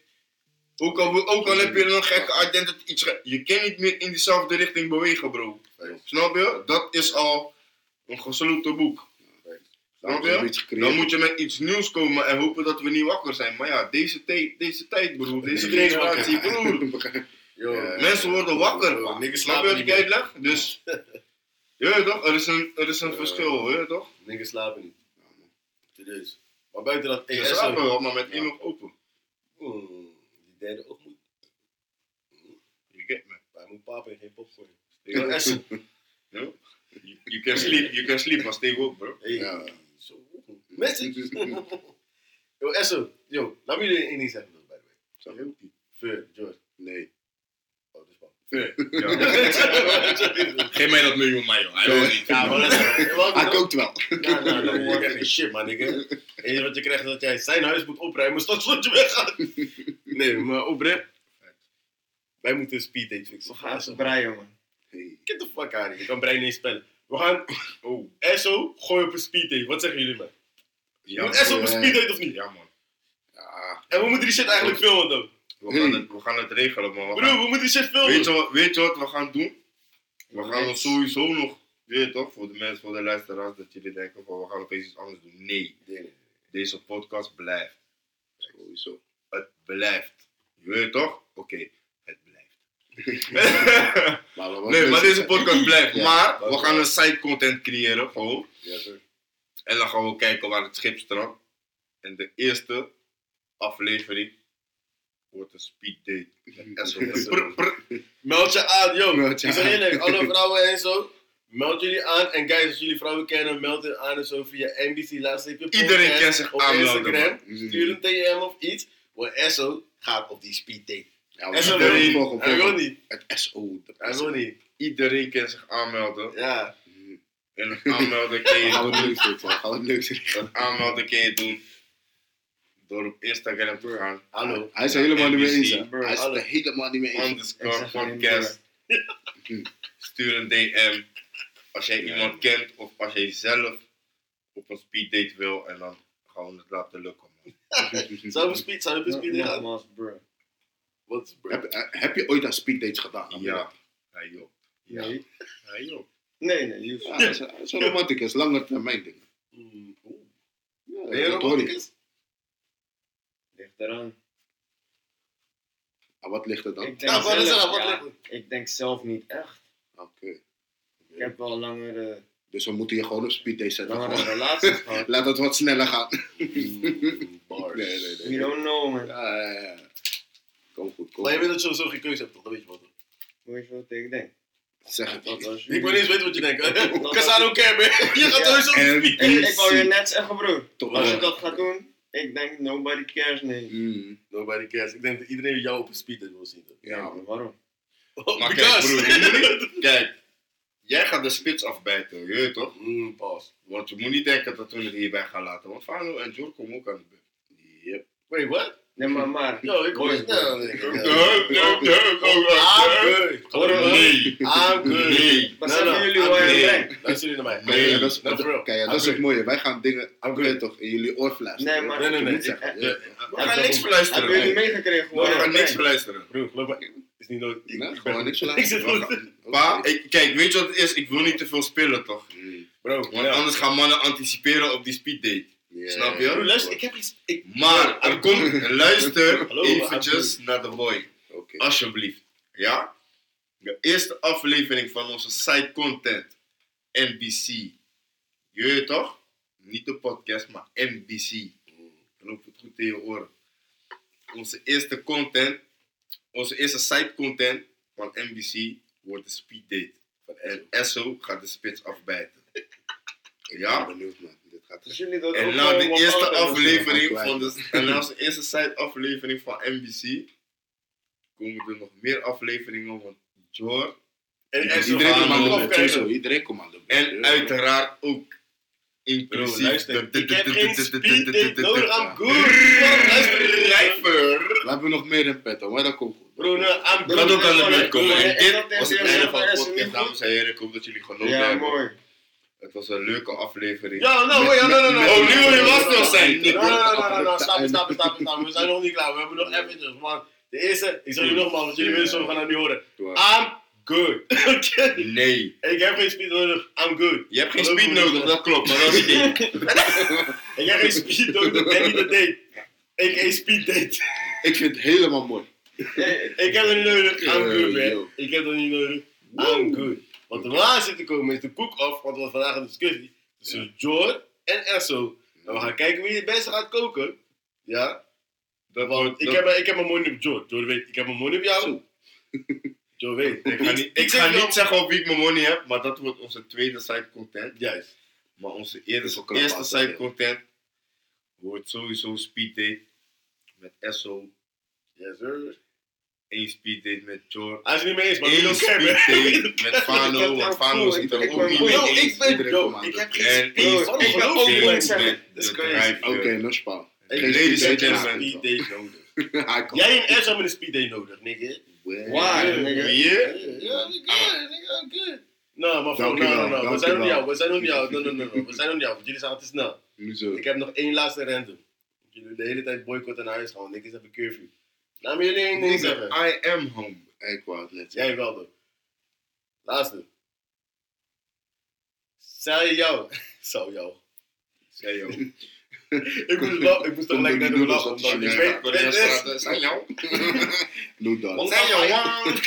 Ook al, ook al heb je een gekke identity, iets ge- je kan niet meer in diezelfde richting bewegen, bro. Snap je? Dat is al een gesloten boek. Snap je? Dan moet je met iets nieuws komen en hopen dat we niet wakker zijn. Maar ja, deze, tijd, deze tijd, broer, [laughs] deze generatie, broer. [laughs] Yo, Ja. Mensen worden wakker. Yo, man. Snap je slapen wat niet ik meer. uitleg? Dus, [laughs] je weet toch, er is een, er is een verschil, weet toch? Niggas slapen niet. Serieus. Maar buiten dat, hey, slapen wel, maar met één oog open. Hmm, die derde oog moet. You get me. Wij moeten papa en geen popcorn. Yo, Esso. You, you can sleep, you can sleep, maar stay woke, bro. Hey, Ja. zo. Message. [laughs] Yo, Esso. Yo, laat me jullie één ding zeggen, by the way. Zag je ook niet? Fur, George. Nee. Wel. [laughs] Ja. Geef mij dat miljoen, man, joh. Hij wil niet. Ja, maar dat is wel. Hij kookt wel. Ja, nou, dan hoor ik echt geen shit, man. nigga. Het enige wat je krijgt is dat jij zijn huis moet opruimen, straks tot je weggaat. Nee, maar oprecht. Wij moeten een speed date fixen. We gaan ze breien, man. Hey. Get the fuck out. Ik kan brein niet spellen. We gaan... Oh. Esso, gooi op een speed date. Wat zeggen jullie, man? Ja, moet Esso op een speed date of niet? Ja, man. Ja. En we moeten die shit eigenlijk filmen, dan. We gaan, het, we gaan het regelen, man. We gaan- we moeten shit filmen. weet, je wat, weet je wat we gaan doen? We gaan ons sowieso nog je weet toch, voor de mensen, voor de luisteraars, dat jullie denken van we gaan opeens iets anders doen. Nee, deze podcast blijft. Sowieso. Het blijft. Je weet toch? Oké, het blijft. [laughs] Maar nee, maar deze podcast blijft. Ja. Maar we gaan een side content creëren, gewoon. Ja, sir. En dan gaan we kijken waar het schip strandt. En de eerste aflevering wordt een speed date. Met SOS. Prr, prr. Meld je aan, je ik zeg eerlijk, alle vrouwen en zo. Meld jullie aan. En guys, als jullie vrouwen kennen, meld je aan en zo via NBC laatste Iedereen kan zich op aanmelden, Instagram. Stuur een DM of iets. Want Esso gaat op die speed date. Ja, Esso zijn wil niet. Hij wil niet. Het SO. Hij wil niet. Iedereen kan zich aanmelden. Ja. En aanmelden kan je [laughs] Gaan we het doen. leuk vinden, gaan we het leuk aanmelden kan je doen door op Instagram te gaan. Hallo. Hij is er helemaal niet mee eens. Hij is er helemaal niet mee eens. Underscore podcast. [laughs] Stuur een DM als jij Ja. iemand kent of als jij zelf op een speed date wil en dan gaan we het laten lukken. [laughs] Zou we speed, zou we speed gaan? Wat is bro? Heb, eh, heb je ooit aan speeddates gedaan? Ja, hij joh. Ja, Nee. hij joh. Nee, nee, je Ja, een romanticus, langer termijn ding. Mm, oeh. Ja, Ben je romanticus? Eraan. Ah, wat ligt er dan? Ik [laughs] denk, Ja, wat is zelf, er? Wat ja, ligt ik denk zelf niet echt. Oké. Ik heb wel langere, Dus we moeten je gewoon op speeddate zetten. langere Gewoon. relaties [laughs] gehad. Laat het wat sneller gaan. Mm, [laughs] bars. Nee, nee, nee. You don't know, man. Ja, ja, ja. Kom goed, kom Maar je weet dat je sowieso geen keuze hebt, toch? Dat weet je wat. Hoe is wat ik denk? Zeg het Dat Ik wil niet eens weten wat je denkt. Care, man. Je gaat sowieso En- op speed. Ik, ik wou je net zeggen, bro. Toch Als je dat gaat doen, ik denk nobody cares, nee. Mm, Nobody cares. Ik denk dat iedereen jou op een speed wil zien. toch? ja, man. waarom? Oh, Maar kijk, broer, [laughs] kijk, jij gaat de spits afbijten, je weet toch? Mm, pas. Want je moet niet denken dat we het hierbij gaan laten. Want Fano en Jor komen ook aan de beurt. Yep. Wait, what? Nee, maar, maar. Yo, ik hoor Boys, het boys. snel. Nee, nee, nee, I'm good. Nee. Nee. Zeggen no, jullie waar je brengt? Luister jullie naar mij. Maar ja, dat is, kijk, dat is het mooie. Wij gaan dingen good. toch, in jullie oor fluisteren. Nee, maar- Dat Nee, nee, nee. We gaan niks Hebben verluisteren. jullie meegekregen? We gaan niks verluisteren. Broer, geloof me. Is niet nodig. Ik- Nee, ik- gewoon niks [laughs] Ik verluisteren. Pa, kijk, weet je wat het is? Ik wil niet te veel spillen, toch? Bro, Want ja. anders gaan mannen anticiperen op die speeddate. Ja, Snap je? ja, Bro, luister, ik heb iets. Ik, Maar, er komt, [laughs] luister Hallo, eventjes naar de boy. Alsjeblieft. Ja? De eerste aflevering van onze site content. NBC. Je weet toch? Niet de podcast, maar NBC. Knoop het goed in je oren. Onze eerste content, onze eerste site content van NBC wordt de speed date. En Esso gaat de spits afbijten. [laughs] Ik ben Ja? benieuwd, man. Gaat Dus jullie dat En ook na de eerste aflevering van de, en na de eerste site aflevering van NBC komen er nog meer afleveringen van Jor En zo Iedereen komt aan de beurt. iedereen komt aan de beurt. en Ja. uiteraard ook inclusief Ik heb de- geen de- speed de- date de- nodig. de- I'm good. Rijver. We hebben nog meer in petto, maar dat komt goed. Bro, nou, I'm Dat ook aan de beurt komen. Ja, En en dit was het einde van de podcast, dames en heren. Ik hoop dat jullie genoten Ja, hebben. mooi. Het was een leuke aflevering. Ja, nou, no, no, no. Oh, nu wil je lastig zijn. No, no, no, no, no, no, stop, stop, stop, stop. We zijn nog niet klaar. We hebben nog eventjes. Maar de eerste, ik zeg jullie nogmaals, want jullie willen zo gaan naar nu horen. I'm good. Nee. Ik heb geen speed nodig. I'm good. Je hebt geen speed nodig, dat klopt. Maar dat is het ding. Ik heb geen speed nodig. En niet de date. Ik heb speed date. Ik vind het helemaal mooi. Ik heb niet nodig. I'm good, man. Ik heb dat niet nodig. I'm good. Want erna zit te komen is de cook-off, want we hadden vandaag een discussie tussen Jor en Esso. En we gaan kijken wie het beste gaat koken. Ja? Dat Want ik heb, ik heb mijn money op Jor. Jor weet, ik heb mijn money op jou. Zo. [laughs] Jor weet. Ik ga, niet, ik ga niet zeggen op wie ik mijn money heb, maar dat wordt onze tweede site content. Juist. Maar onze eerste, eerste ja. content wordt sowieso speed date met Esso. Yes, sir. Eén speed date met Jor. Hij is het niet mee eens, maar Eén we don't speed date met Fano, want Fano zit er Ik ook ben niet mee eens. ik ben, Iedereen ik heb geen En speed. één ik ben speed ook date met Dat is de crazy. drijver. Oké, no spaal. Ik Geen ladies speed and date, gentlemen, speed date nodig. [laughs] Jij en Esso hebben een speed date nodig, nigga. Waar, nigga? Ja, nigga, nigga, good. Nou, maar voor, nou, nou, nou, we zijn nog niet dankjewel. out, we zijn nog niet out, no, no, no, no, we zijn nog niet out, want jullie zijn al te snel. Ik heb nog één laatste random. Jullie de hele tijd boycotten naar huis gaan, niggas hebben curfew. Laat me jullie één ding zeggen. I am home. Ik wou het net. Jij wel, toch? Laatste. Zij jou. [laughs] Zou jou. Zij jou. [laughs] Ik moest, wel, ik moest toch gelijk naar de lachen. Ik weet, dit is- straat, Zijn jou. [laughs] Doe dat. Zijn jou. Weet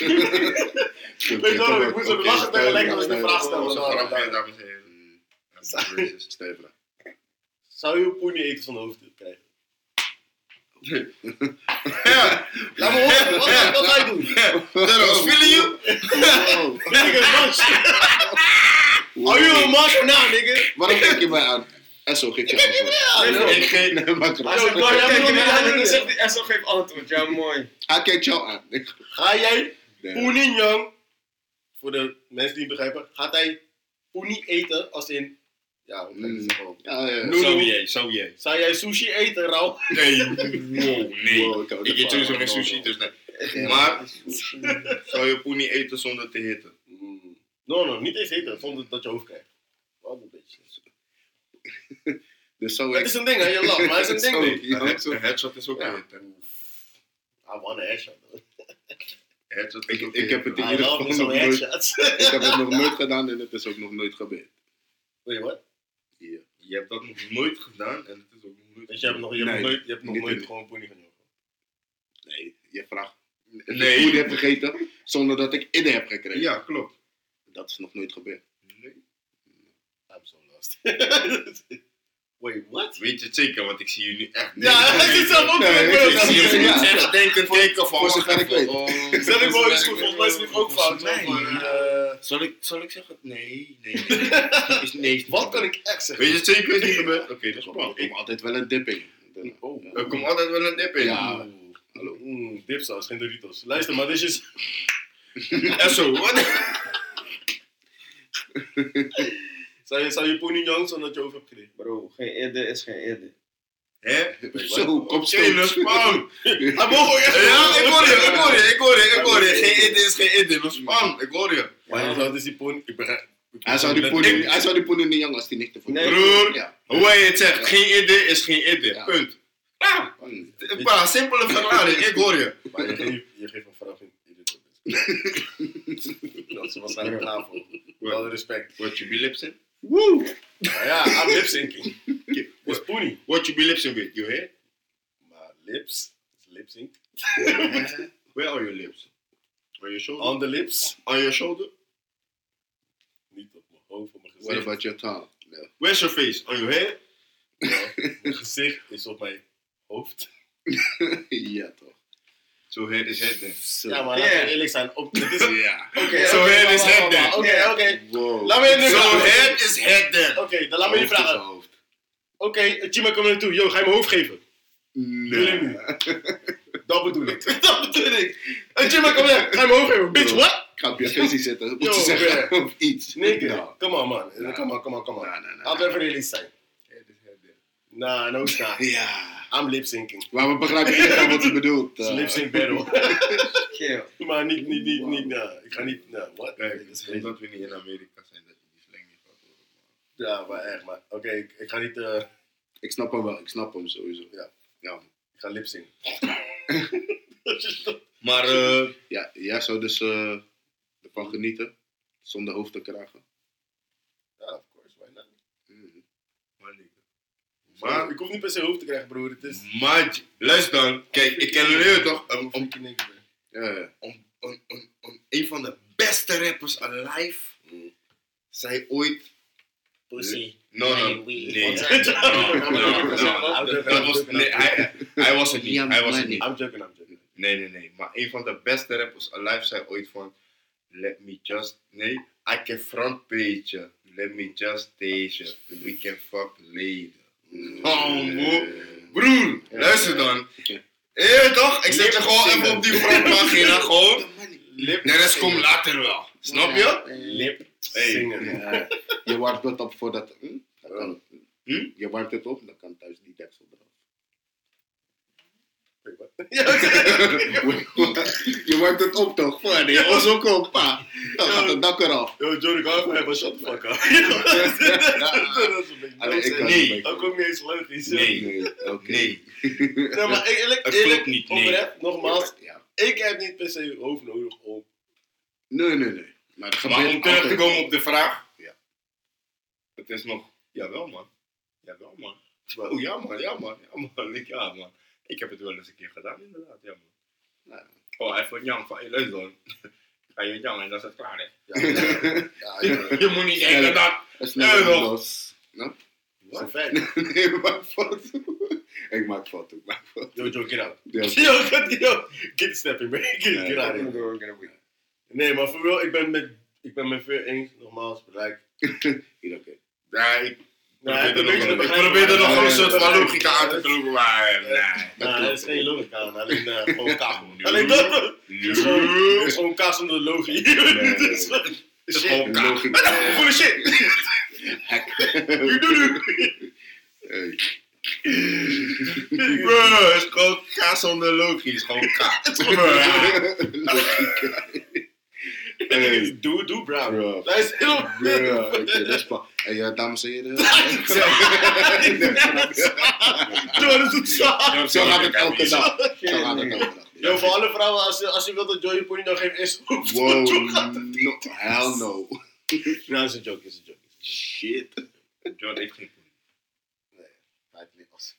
je wel, ik moest ook lachen tegelijk als ik de vraag stel. Zo want- grappig, dames en heren. I'm racist. Stel je vraag. Zou je poenie eten van de hoofd krijgen? Ja, Laat me horen, wat, wat ga je doen? was feeling you. Wow. Nigga, lunch. Are you a monster now, nigga? Waarom kijk je mij aan? Esso, geef je antwoord. Ik. Nee, maar kijken nog naar niet haar, dan aan zegt hij, Esso geeft antwoord. Ja, mooi. Hij kijkt jou aan. Ga jij Nee. poenie, jong? Voor de mensen die het begrijpen, gaat hij poenie eten als in... Ja, het zeggen? ook? Ja, jij, zou jij. Zou jij sushi eten, Rauw? [laughs] Nee, wow, nee. Wow, ik hou Ik eet sowieso geen sushi, dus nee. Maar, zou je poenie eten zonder te hitten? Mm. No, no, niet eens eten, zonder dat je hoofd krijgt. Wat een beetje. [laughs] Dus zo Het is een ding, hè? Je lacht, maar het is een [laughs] ding, nee. Ja, Een zo. headshot is ook Ja. een hit, hè. I want a headshot. Headshot is Ik, ook ik heb het in ieder geval nog nooit, ik heb het nog nooit gedaan en het is ook nog nooit gebeurd. Weet je wat? Je hebt dat nog nooit gedaan en het is ook nog nooit Dus je hebt nog, je hebt Nee, nooit, je hebt nog nooit in- gewoon poenie genomen. Nee, je vraagt. Nee. Nee. Ik heb gegeten zonder dat ik idee heb gekregen. Ja, klopt. Dat is nog nooit gebeurd. Nee. I'm so lost. [laughs] Wait, what? Weet je het zeker, want ik zie jullie echt Ja, hij zit zelf ook Nee, in ik de zie Ik jullie ja. echt denken, kijken van... voor zover ik weet. oh, [laughs] ik wel eens goed, volgens mij is het ook fout. Nee. Eh, Zal ik, zal ik zeggen? Nee, nee, nee. Is, nee is niet Wat kan ik echt zeggen? Weet je het zeker? Is niet gebeurd? Oké, dat is Er spannend. komt altijd wel een dip in. Oh. Er komt altijd wel een dip in. Ja. Hallo. Dipsaus, geen Doritos. Luister, maar dit is... [laughs] En zo, wat? [laughs] Zou je, zou je jong zonder dat je over hebt gekregen? Bro, geen idee is geen idee. Hè? [laughs] Zo, kom Oké, stoot. dat is spannend. Hij [laughs] mogen echt... Ja, ik hoor je, ik hoor je, ik hoor je, ik hoor je. Geen idee is geen idee, dat is spannend. Ik hoor je. Maar je zou dus die poenie... Ik begrijp... Hij zou die hij zou die poenie niet jong als hij niet te voeten. Nee. Broer, Ja. hoe je het zegt, geen idee is geen idee. Punt. Ja, paar simpele verklaring, ik hoor je. [laughs] Maar je geeft, je geeft een geen idee. Dat is waarschijnlijk. Met alle respect. What you be lipsing? Maar ja, I'm lip syncing. Is poenie. What you be lipsing with, you hear? Maar lips, lip sync. [laughs] Where are your lips? On your shoulder? On the lips. On your shoulder? Niet op mijn hoofd, op mijn What gezicht. about your tongue? No. Where's your face? On your hair? [laughs] Ja, mijn gezicht is op mijn hoofd. [laughs] ja, toch. So head is head then. Zo. Ja, maar laten we eerlijk zijn. Op, het is, oké, Ja. Zo wacht, is wacht, then. Oké, oké. Wow. Laat me vraag. head is head then. Oké, dan laat me je vragen. Oké, Chima, kom er naartoe. Yo, ga je mijn hoofd geven? Nee. [laughs] Dat bedoel ik. [laughs] Dat bedoel ik. Chima, kom hier. Ga je mijn hoofd geven? Bitch, what? Ik ga op je visie zitten. Moet je zeggen [laughs] of iets. Nigga. Nou. Come on, man. Come on, come on, come on. Nee, nee, nee. Laten we even realistisch zijn. Head is head then. Nah, no, it's not. [laughs] Ja. I'm lip syncing. Maar we begrijpen niet wat hij bedoelt. It's eh. lip sync battle. [laughs] Kill. maar niet, niet, niet, niet, nah. Ik ga niet, nah, what? Kijk, Dat is dat we niet in Amerika zijn, dat je die slang niet gaat horen. Ja, maar echt, maar. Oké, ik, ik ga niet, eh, Ik snap hem wel. Ik snap hem sowieso. Ja. Ja. ik ga lip sync. [laughs] Maar, eh, Ja, jij zou dus ervan genieten. Zonder hoofd te krijgen. Ja, of course, why not? Mm. maar niet. Maar ik hoef niet per se hoofd te krijgen, broer. Het is. maar, luister dan. Kijk, ik ken jullie toch? Om, om, om, om, om, om een van de beste rappers alive zei ooit... Pussy. No, no, Nee, nee. [laughs] No, no. Dat was, nee, hij, hij was het niet. Hij was het niet. I'm joking, I'm joking. Nee, nee, nee. Maar een van de beste rappers alive zei ooit van... Let me just... Nee, I can front page. Let me just stage you. We can fuck later. Oh, bro. Broer, luister dan. Oké. Eh, toch? Ik zet je gewoon even op die frontpagina, [laughs] gewoon. Lip De rest komt later wel. Snap je? Lip Hey. zingen. Ja. Je warmt het op voordat... Hm? Dat kan. Hm? Je warmt het op, dan kan thuis die deksel eraf. [laughs] Je warmt het op toch? Voor die ons ook op, pa. Dan gaat het dak eraf. Yo, Johnny, ik hou van hem, maar shut the fuck up. [laughs] Dat is een beetje Allee, ik kan Nee. Ook ook niet eens logisch. Nee. Nee, oké. Nee. Nee, maar eerlijk, eerlijk klopt niet, nee. oprecht, nogmaals, Ja. ik heb niet per se hoofd nodig om... Nee, nee, nee. Maar, Maar om terug te komen op de vraag. Ja. Het is nog, jawel man. Jawel man. Oh ja man, ja man, ja man. Ja man. Ik heb het wel eens een keer gedaan inderdaad, ja man. Ja. Oh, even Jan van, hey, luister dan. Ga je Jan en dat is het klaar hè. Ja, ja. Je moet niet denken dat... Toch? los. Nou? Wat? [laughs] Nee, ik maak foto. Ik maak foto, ik maak foto. Yo, Joe, get out. [laughs] Yo, get, yo, get stepping, man. Get, Nee, get out of here. Nee, maar voor wel, ik ben met, ik ben met veel eens, nogmaals, bereik. [laughs] Hier, oké. Ja, ik Nee, dat ik dat probeer er nog een soort van logica aan te knopen, maar nee. Klopt. er is geen logica aan, alleen eh, [laughs] gewoon kaas. Alleen dat, het is gewoon, het Nu. is gewoon kaas zonder logie. [laughs] nee. Het is gewoon- kaas. Logica. Volle shit. Hek. [laughs] Doe Hey. Bro, het is gewoon kaas zonder logie. Het is gewoon kaas. Logica. Hey. Doe, doe, bro. Bro. Luister, heel Bro, oké, dat is. Hey, ja, dames en heren. Doe, [laughs] dat doet zo. Zo gaat het elke dag. Zo gaat het elke dag. Yo, voor alle vrouwen, als je, als je wilt dat Joey Pony nog geen is, Wow, no, hell no. Nou, is een joke, is een joke. Shit. John heeft geen Hij heeft niet als-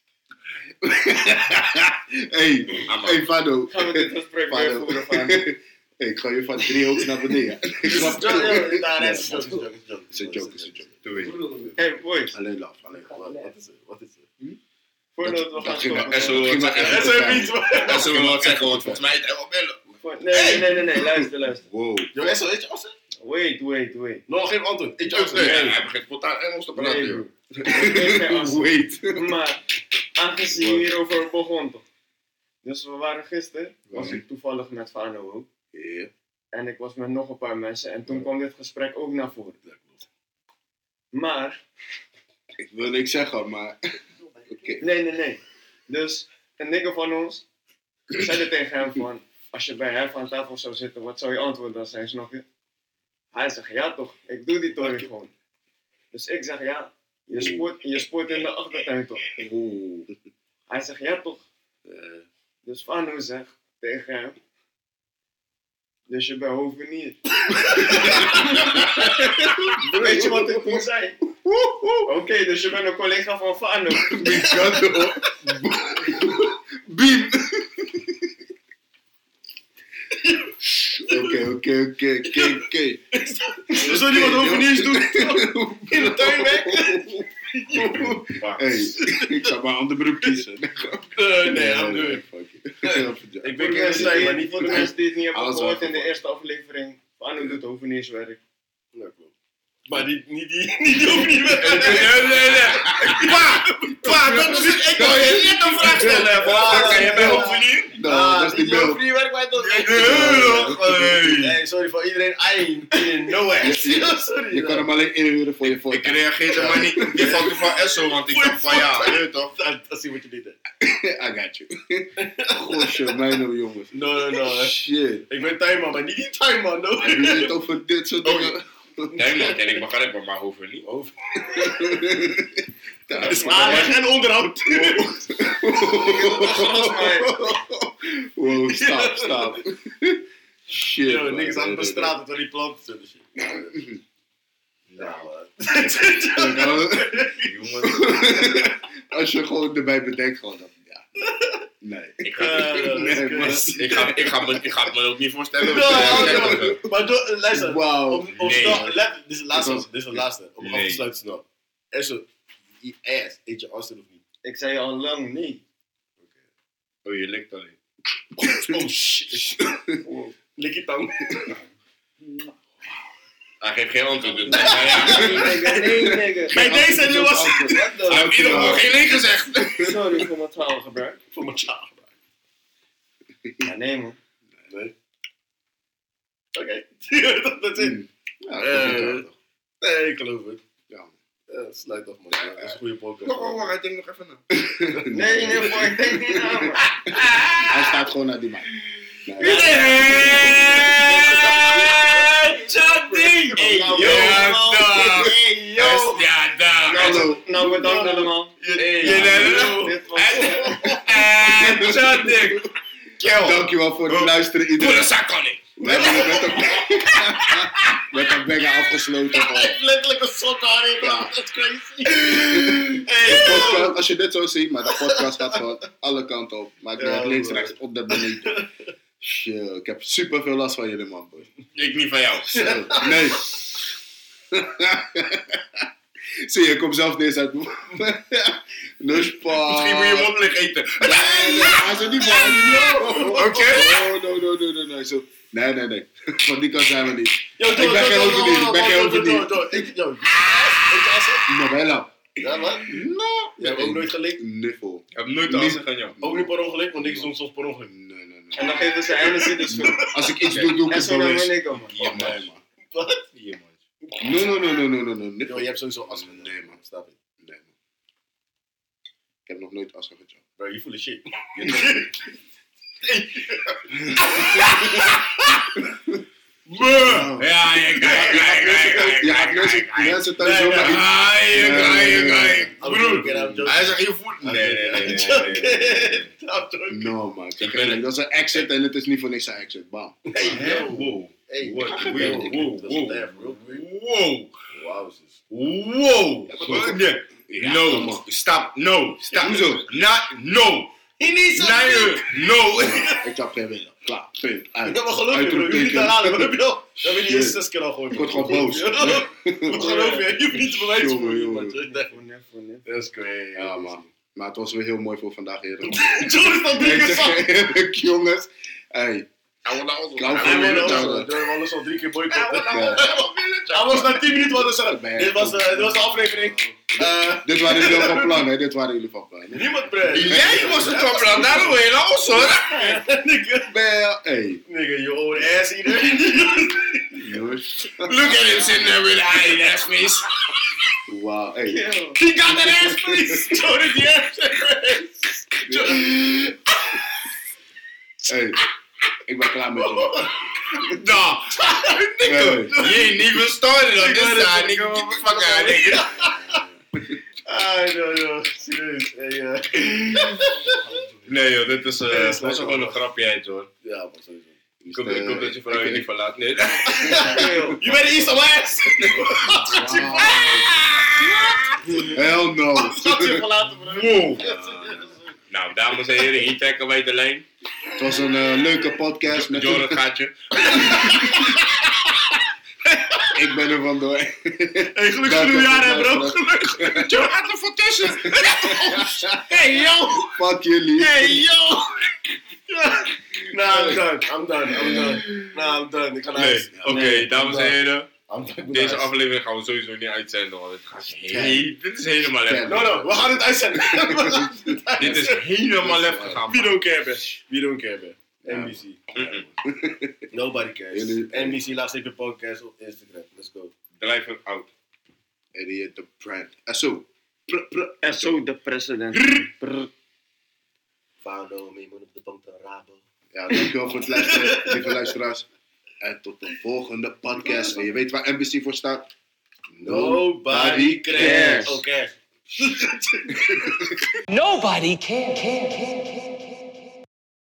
Hey, hey Fado. Gaan we dit gesprek weer voeren [laughs] ik ga je van drie hoog naar beneden. Ik snap het. ja, nee, Ja, is een joke, is een joke, is een joke. Is een joke. Doe je. Hey boys, Alleen love, alleen. Wat is het? Wat is het? voordat we Dat gaan stoppen. Ging maar zeggen. Dat want volgens mij is het wel bellen. Voor- Nee, nee, nee, nee, luister, luister. Wow. Yo, Esso, weet je als Wait, wait, wait. Nog geen antwoord. Ik Nee, antwoord. hij begint spontaan Engels te praten, Nee, joh. [laughs] Wait. Maar, aangezien je hierover begon toch. Dus we waren gisteren, was ik toevallig met Fano ook. Ja. En ik was met nog een paar mensen en toen kwam dit gesprek ook naar voren. Maar, Ik wil niks zeggen, maar... Oké. nee, nee, nee. Dus een nigger van ons zei tegen hem van, als je bij hem aan tafel zou zitten, wat zou je antwoord dan zijn, snap je? Hij zegt, ja toch, ik doe die tory gewoon. Dus ik zeg, ja, je spoort, je spoort in de achtertuin toch? Oeh. Hij zegt, ja toch. Eh, Dus Fano zegt tegen hem, dus je bent hovenier. [laughs] Weet je wat ik toen zei? Oké, dus je bent een collega van Fano. Mikado. Beam. Oké, oké, oké, oké, oké. Wil je wat hoveniers doen? In de tuin weg? Hey, ik zou maar een ander beroep kiezen. Nee, nee, fuck it. Ik ben die, niet voor de mensen die het niet hebben gehoord in de eerste aflevering, Fano doet hovenierswerk. Klopt. Maar die, niet die, [laughs] niet die hovenier. Nee, nee, nee. Pa! Pa, dat is het. Ik wil je net een vraag stellen. Pa, kan je bij hovenier? Nou, dat is die beeld. hovenier werkt bij toch? Hey. Sorry voor iedereen. I ain't no ass. Sorry. Je kan hem alleen inhuren voor je voor. Ik reageerde maar niet op die foto van Esso, want ik dacht van ja, je weet toch? [laughs] Dat, zie wat je niet. [laughs] I got you. Gosh, mijn jongens. No, no, no. Shit. Ik ben timer, maar niet die timer, no. Je zit over dit soort Oh, dingen. Nee man, ken ik begrijp maar, maar hoeven niet. [laughs] Ja, Het is aanleg en onderhoud. Wow, stop, stop. Shit. Yo, aan de straat terwijl die planten zullen shit. Ja, Jongen. [laughs] [laughs] Als je gewoon erbij bedenkt, gewoon dat. Ja. Nee. Ik ga, Nee, man. ik ga, ik ga, me, ik ga het me ook niet voorstellen. [laughs] Ja, Maar do- luister, Wauw. om, om Nee. snel, let, dit is de laatste, dit is de laatste, om af Nee. te sluiten snel. Er zo, die ass, eet je Austin of niet? Ik zei al lang nee. Oh, je likt alleen. Oh shit. Lik je tong. Hij geeft geen antwoord. Dus, maar ja. Nee, nee, nigga. Bij deze nu was the- Hij heeft in ieder geval geen link gezegd. Sorry voor mijn taalgebruik. voor mijn child. Ja, nee man. Nee. Oké. Dat- [laughs] Dat is het. Ja, Eh, toch. Nee, ik geloof het. Ja. Ja, sluit af man. Ja, dat is een goede podcast. Wacht, wacht, wacht, hij denkt nog even na. Nee, nee, voor ik denk niet man. Hij staat gewoon naar die man. Ja. Ja. Nou, bedankt allemaal. Hey, Ja. Dankjewel voor het luisteren iedereen. [laughs] zak aan ik. We hebben het met een, met een banger afgesloten. Heeft letterlijk een sok aan in, Ja. Dat is crazy. Podcast, als je dit zo ziet, maar de podcast gaat gewoon alle kanten op. Maakt niet Ja, links, rechts, op de beneden. Shit, ik heb super veel last van jullie, man. boy. Ik niet van jou. Zo, Nee. [laughs] Zie je, ik kom zelf deze uit. Nuspa. [laughs] Misschien moet je hem op liggen eten. Nee, nee, hij is niet voor. [laughs] Oké. Oh, no, no, no, no, no. Zo. Nee, nee, nee. Van die kant zijn we niet. Yo, Ik ben geen overdier, ik ben geen overdier. Assen? Novella. Ja, man. No. Jij hebt ook nooit gelikt? Niffel. Ik heb nooit de assen aan jou. Ook niet per ongeluk, want ik soms per ongeluk. Nee, nee, nee. En dan geven ze Hennessy de schuld. Als ik iets doe, doe ik het zo dan bewust. ben ik hem. Hier, Nee, man. Wat? Hier, man. Nee, nee, nee, nee, nee, nee, nee. Yo, je hebt sowieso as Nee, man. Snap je? Nee, man. Ik heb nog nooit as gehad. Bro, je voelt shit. Ja, ja, ja, ja, ja, Je gaat mensen, mensen thuis Nee, zo nee. maar iets- Ga je, ga je, ga je. I'm Broer, hij zegt je voelt... Nee, nee, nee, joking. No, man. Ik ben- dat is een exit en het is niet voor niks een exit. Bam. Hey, Hè? yo. Wow. Hey, What? wow, Wow, wow, wow. Wow. No. op. Stop. No. Stop. Hoezo? Na, no. He needs Nee, no. [laughs] Ik heb geen willen. Klaar. Punt. Uit. Ja, maar geloof je, bro. Je niet te Uitroepteken. halen. Wat heb je al? Dat heb je niet eens zes keer al gehoord. Ik word gewoon boos. [laughs] Geloof je, je hoeft niet te bewijzen Jongen, jongen. Is crazy. Ja, man. Maar het was weer heel mooi voor vandaag, heren. [laughs] Je [laughs] eerlijk, jongens. Hey, je ons- betalen. Joe wilde ons al drie keer boycotten. Ja. Hij was na 10 minuten wat je- Dit was, eh, de aflevering. Eh, Dit waren jullie van plan, hè? Dit waren jullie van plan. Niemand bre. Jij was het van plan. Daarom wil je ons, hoor. [laughs] Nigga, je- Hey, nigga, you old ass eater. jongens. Look at him sitting there with an eye ass face. Wauw, hey. Yo. He got that ass face. Joe did the ass face. Hey. Ik ben klaar met je. Nah. Nigga. You ain't even started on this side, nigga. Get the fuck out, nigga. Ah, no, no. Serieus. [laughs] Hey, eh. Nee joh, dit is, Nee, eh dat is was lekker, gewoon een grapje uit hoor. Ja, man, sowieso. Ik hoop, ik hoop dat je vrouw [laughs] je niet verlaat. Nee. You better eat some ass. Hell no. [laughs] Gaat je verlaten, bro. Wow. [laughs] Nou, dames en heren, hier trekken wij de lijn. Het was een eh, leuke podcast. Met Jordan gaat je. Ik ben er vandoor. Hey, gelukkig nieuwjaar, hè, bro. Gelukkig. Jordan gaat er voor tussen. Hey yo. Fuck jullie. Hey yo. [laughs] Nah, I'm done. I'm done. I'm done. Nah, I'm done. Ik ga naar Nee, oké, Nee, dames en heren. Deze aflevering gaan we sowieso niet uitzenden, want het gaat he- dit is helemaal lef. No, no, [laughs] we gaan het uitzenden. Dit is helemaal lef gegaan. We don't care, man. We don't care. NBC. Nobody cares. NBC, laatst even podcast op Instagram. Let's go. Driver out. Idiot the brand. En zo de president. Fano, me moet op de bank te raben. Ja, dankjewel voor het luisteren, [laughs] lieve luisteraars. En tot de volgende podcast. En je weet waar NBC voor staat? Nobody cares. Oké. [laughs] Nobody cares.